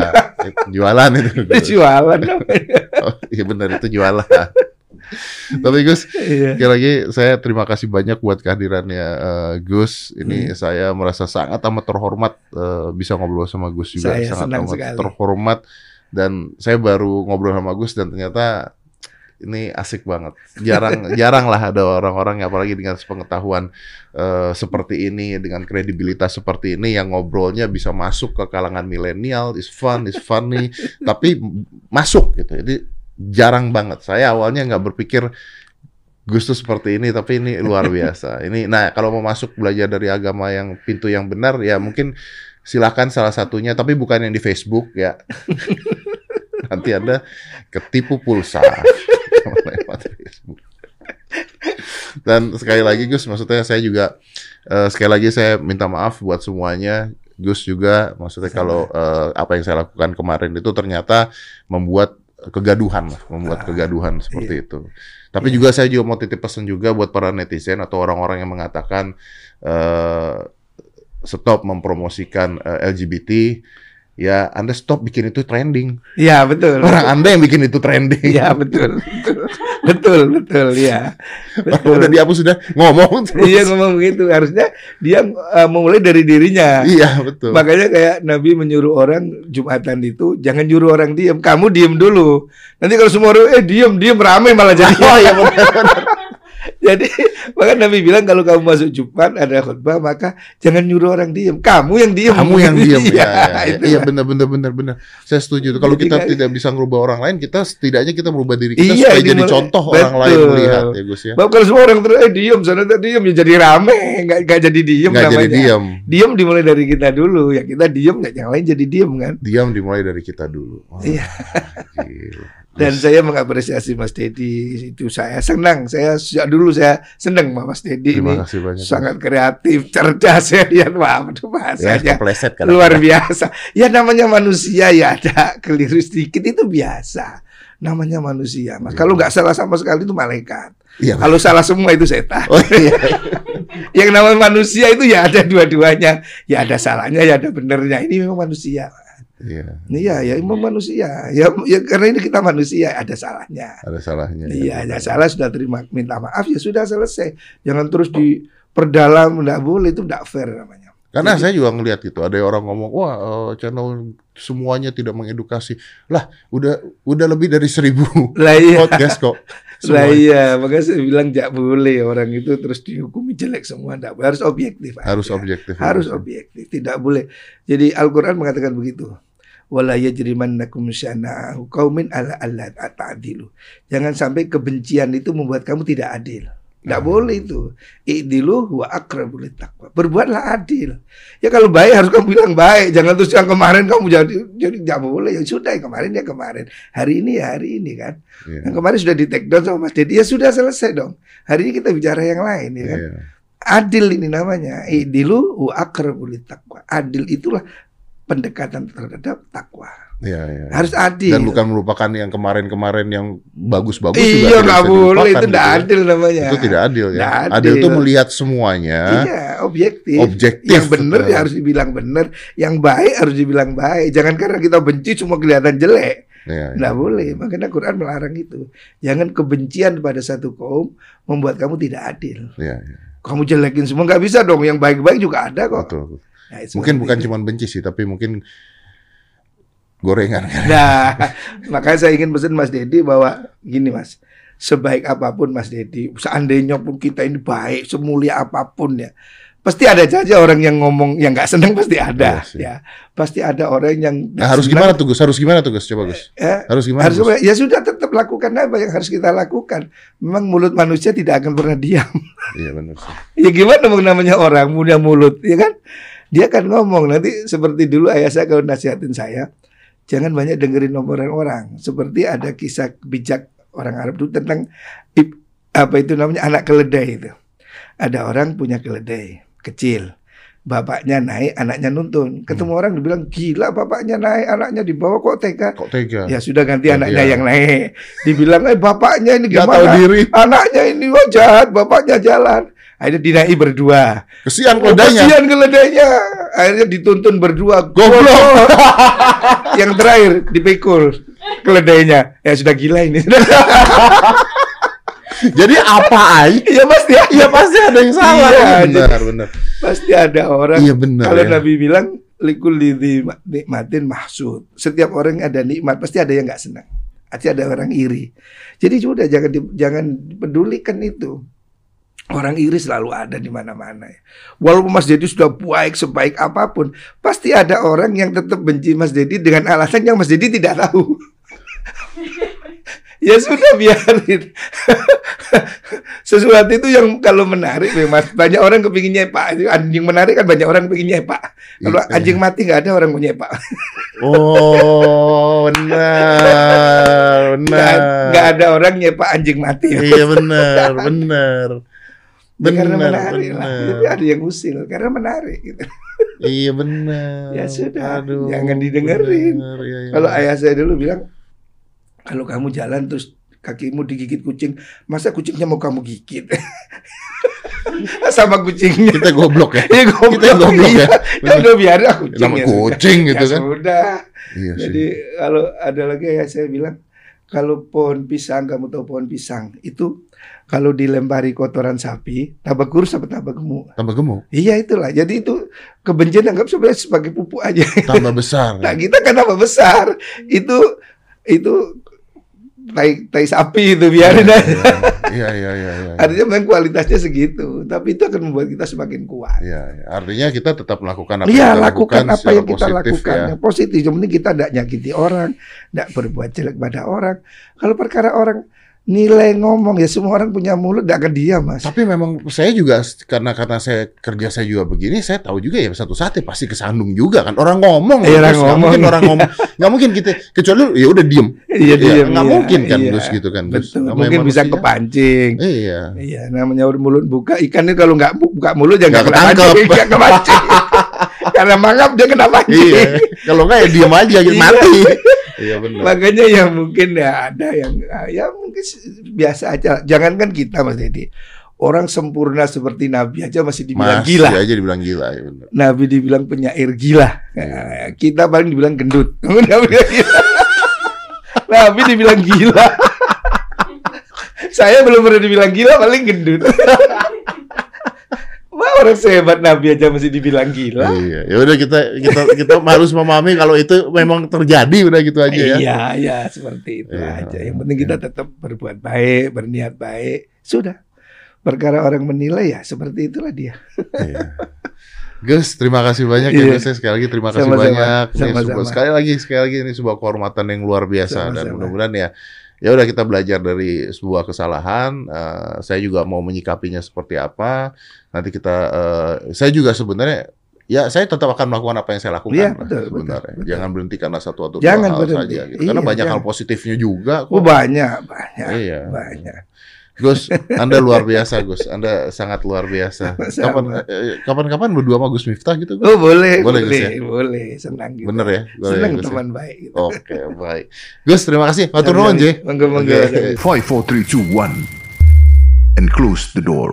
jualan itu (laughs) Itu jualan. (laughs) Oh, iya benar itu jualan tapi Gus Iya. sekali lagi saya terima kasih banyak buat kehadirannya eh, Gus Hmm. ini saya merasa sangat amat terhormat eh, bisa ngobrol sama Gus juga Saya sangat amat sekali. terhormat dan saya baru ngobrol sama Gus dan ternyata ini asik banget. Jarang (laughs) jarang lah ada orang-orang yang apalagi dengan pengetahuan eh, seperti ini dengan kredibilitas seperti ini yang ngobrolnya bisa masuk ke kalangan milenial, is fun, is funny, (laughs) tapi masuk gitu. Jadi jarang banget. Saya awalnya nggak berpikir Gus tuh seperti ini, tapi ini luar (laughs) biasa. Ini, nah kalau mau masuk belajar dari agama yang pintu yang benar, ya mungkin silakan salah satunya, tapi bukan yang di Facebook ya. Nanti ada ketipu pulsa Dan sekali lagi Gus, maksudnya saya juga eh, sekali lagi saya minta maaf buat semuanya. Gus juga, maksudnya kalau eh, apa yang saya lakukan kemarin itu ternyata membuat kegaduhan lah, membuat kegaduhan seperti itu. Tapi juga saya juga mau titip pesan juga buat para netizen atau orang-orang yang mengatakan eh, stop mempromosikan eh, LGBT. Ya, Anda stop bikin itu trending. Iya betul. Orang Anda yang bikin itu trending. Iya betul, betul, betul, betul, ya. Udah dihapus sudah ngomong terus. Iya ngomong begitu. Harusnya dia uh, memulai dari dirinya. Iya, betul. Makanya kayak Nabi menyuruh orang Jumatan itu jangan nyuruh orang diem, kamu diem dulu. Nanti kalau semua orang eh diem diem rame malah jadi. (laughs) Oh iya (laughs) benar. Jadi (laughs) maka Nabi bilang kalau kamu masuk Jumat ada khutbah maka jangan nyuruh orang diem, kamu yang diem. Kamu yang (laughs) diam Iya, ya. ya, itu Iya benar benar benar benar. Saya setuju. Kalau Jadi kita kayak- tidak bisa merubah orang lain, kita setidaknya kita merubah diri kita Iya, supaya jadi mulai- contoh orang lain betul. melihat ya Gus ya. Bahwa kalau semua orang terus eh diem, sana diem ya jadi rame, nggak nggak jadi diem Nggak namanya. jadi diam. Diem dimulai dari kita dulu, ya kita diem, nggak yang lain jadi diem kan. Diam dimulai dari kita dulu. Wah, Iya. gila. Dan saya mengapresiasi Mas Dedi itu saya senang. Saya sejak dulu saya senang sama Mas Dedi ini. kasih banyak. Sangat kreatif, cerdas lihat wah ya, bahasanya kepleset kan. luar biasa. Ya namanya manusia ya ada keliru sedikit itu biasa. Namanya manusia, Mas. Kalau nggak salah sama sekali itu malaikat. Iya. Kalau salah semua itu setan. Oh iya. (laughs) Yang namanya manusia itu ya ada dua-duanya. Ya ada salahnya, ya ada benernya. Ini memang manusia. Iya. Iya, ya memang manusia. Ya, ya karena ini kita manusia, ada salahnya. Ada salahnya. Iya, ya salah sudah terima minta maaf ya sudah selesai. Jangan terus diperdalam, enggak boleh itu enggak fair namanya. Karena saya juga ngelihat gitu, ada orang ngomong, wah eh, channel semuanya tidak mengedukasi. Lah, udah udah lebih dari seribu (laughs) Lah iya. podcast kok. (laughs) Lah iya, makanya saya bilang enggak boleh orang itu terus dihukumi jelek semua boleh. harus objektif. Harus aja. objektif. Harus ya. objektif, tidak boleh. Jadi Al-Qur'an mengatakan begitu. Wala yajrimannakum syana'u qaumin ala alla ta'dilu. Jangan sampai kebencian itu membuat kamu tidak adil. Tidak Ah. boleh itu. I'dilu wa aqrabu taqwa. Berbuatlah adil. Ya kalau baik harus kamu bilang baik. Jangan terus yang kemarin kamu jadi jadi tidak boleh. Ya sudah yang kemarin ya kemarin. Hari ini ya hari ini kan. Iya. Yang kemarin sudah di take down sama Mas Dedi. Ya sudah selesai dong. Hari ini kita bicara yang lain ya kan. Iya. Adil ini namanya. Idilu wa aqrabu taqwa. Adil itulah pendekatan terhadap takwa. Iya, iya. Harus adil. Dan bukan merupakan yang kemarin-kemarin yang bagus-bagus juga Iya nggak boleh itu gitu tidak ya. adil namanya. Itu tidak adil ya. Nggak Adil itu melihat semuanya. Iya, objektif. Objektif, Yang benar ya harus dibilang benar, yang baik harus dibilang baik. Jangan karena kita benci cuma kelihatan jelek. Iya. Nggak boleh. Makanya Quran melarang itu. Jangan kebencian pada satu kaum membuat kamu tidak adil. Iya, iya. Kamu jelekin semua nggak bisa dong. Yang baik-baik juga ada kok. Betul. Nah, Mungkin bukan itu. cuma benci sih, tapi mungkin gorengan. Nah, (laughs) makanya saya ingin pesan Mas Dedi bahwa gini Mas, sebaik apa pun Mas Dedi, seandainya pun kita ini baik, semulia apa pun ya, pasti ada saja orang yang ngomong yang nggak senang pasti ada, sih. ya, pasti ada orang yang Nah, harus senang, gimana tuh Gus? Harus gimana tuh Gus? Coba Gus. ya, Harus gimana? harus Gus? ya sudah tetap lakukan apa yang harus kita lakukan. Memang mulut manusia tidak akan pernah diam. Iya benar sih. (laughs) ya gimana namanya orang punya mulut, ya kan? Dia akan ngomong nanti seperti dulu ayah saya kalau nasihatin saya, jangan banyak dengerin omongan orang. Seperti ada kisah bijak orang Arab itu tentang apa itu namanya anak keledai itu. Ada orang punya keledai kecil. Bapaknya naik, anaknya nuntun. Ketemu orang dibilang gila bapaknya naik, anaknya dibawa kok tega. Kok tega? Ya sudah ganti anaknya ya. yang naik. Dibilang eh bapaknya ini gimana? tahu diri. Anaknya ini wah jahat, bapaknya jalan. Akhirnya dinaiki berdua. Kesian keledainya. kasihan keledainya. Akhirnya dituntun berdua. Goblok. yang terakhir dipikul keledainya. Ya sudah gila ini. (laughs) Jadi apa ay? ya pasti ada. Iya pasti ada yang salah. Iya, benar, benar. Pasti ada orang. Iya benar. Kalau ya. Nabi bilang likul lidhi nikmatin mahsud. Setiap orang ada nikmat pasti ada yang nggak senang. Pasti ada orang iri. Jadi sudah jangan di- jangan pedulikan itu. Orang iri selalu ada di mana-mana. ya. Walaupun Mas Dedi sudah baik sebaik apa pun, pasti ada orang yang tetap benci Mas Dedi dengan alasan yang Mas Dedi tidak tahu. (laughs) ya sudah biarin. (laughs) Sesuatu itu yang kalau menarik Mas. Banyak orang kepingin nyepak. Anjing menarik kan banyak orang kepingin nyepak. Kalau Iya. anjing mati nggak ada orang mau nyepak. (laughs) Oh, benar, benar. nggak ada orang nyepak anjing mati. Iya benar, benar. Ya, karena menarik lah. benar. Tapi (laughs) ada yang usil karena menarik. Gitu. Iya benar. Ya sudah, Aduh, jangan didengerin. iya, iya. Kalau ayah saya dulu bilang, kalau kamu jalan terus kakimu digigit kucing, masa kucingnya mau kamu gigit? (laughs) Sama kucingnya. kita goblok ya. (laughs) Iya goblok. Kita goblok ya. iya. Ya udah biarin aku kucing. Nama ya kucing sudah. gitu Ya kan. Sudah. Iya sih. Jadi kalau ada lagi ya saya bilang kalau pohon pisang kamu tahu pohon pisang itu kalau dilempari kotoran sapi tambah kurus apa tambah gemuk? Tambah gemuk, Iya itulah. Jadi itu kebencian anggap sebenarnya sebagai pupuk aja. tambah besar. Nah kita kan tambah besar. Itu itu tai tai sapi itu biarin aja. Iya, iya, iya, iya. Artinya memang kualitasnya segitu, tapi itu akan membuat kita semakin kuat. Iya, iya. artinya kita tetap melakukan apa Iya yang kita lakukan apa secara yang kita positif lakukan ya. yang positif. Yang penting kita tidak nyakiti orang, tidak berbuat jelek pada orang. Kalau perkara orang nilai ngomong ya semua orang punya mulut tidak akan diam mas. Tapi memang saya juga karena karena saya kerja saya juga begini, saya tahu juga ya satu saat ya pasti kesandung juga kan. Orang ngomong, Iya, orang terus ngomong. mungkin orang ngomong, nggak mungkin kita kecuali ya udah diem. Iya Iya, diam, nggak iya, mungkin kan, iya. Gus, gitu kan, Gus. Betul. Mungkin bisa manusia. kepancing. Iya. Iya, namanya mulut buka ikan itu kalau nggak bu- buka mulut ya Nggak ketangkep. (laughs) nggak kepancing. Karena mangap dia kena pancing. Iya. Kalau nggak ya diem aja gitu Iya. mati. Iya benar. Makanya ya mungkin ya ada yang ya mungkin biasa aja. Jangankan kita Mas Dedi. Orang sempurna seperti Nabi aja masih dibilang Masih gila. aja dibilang gila ya benar. Nabi dibilang penyair gila. Nah, kita paling dibilang gendut. (laughs) Nabi dibilang gila. Nabi dibilang gila. (laughs) Saya belum pernah dibilang gila, paling gendut. (laughs) Orang sehebat Nabi aja masih dibilang gila. Iya, ya udah kita kita kita harus memahami kalau itu memang terjadi udah gitu aja ya. Iya, iya, seperti itu Iya. aja. Yang penting kita tetap berbuat baik, berniat baik. Sudah. Perkara orang menilai ya seperti itulah dia. Iya. Gus, terima kasih banyak ya Iya. Gus. ya. Sekali lagi terima kasih Sama-sama. banyak. Ini Sama-sama. sebuah- sekali lagi sekali lagi ini sebuah kehormatan yang luar biasa dan Sama-sama. mudah-mudahan ya ya udah kita belajar dari sebuah kesalahan. Eh, saya juga mau menyikapinya seperti apa. Nanti kita eh, saya juga sebenarnya ya saya tetap akan melakukan apa yang saya lakukan lah, betul, sebenarnya. betul, betul. Jangan berhenti karena satu atau Jangan dua hal berhenti. saja gitu. Karena Iya, banyak hal jangan. positifnya juga kok. Oh banyak, banyak, Iya. banyak. Gus, Anda luar biasa, Gus. Anda sangat luar biasa. (laughs) Kapan eh, kapan-kapan berdua sama Gus Miftah gitu, Gus? Oh boleh, Boleh, boleh, Gus, ya? boleh, senang gitu. Bener ya? Boleh, Senang Gus, ya? teman baik. Gitu. Oke, baik. Gus, terima kasih. Matur nuwun, Ji. Monggo, monggo. Oke. 5, 4, 3, 2, 1. And close the door.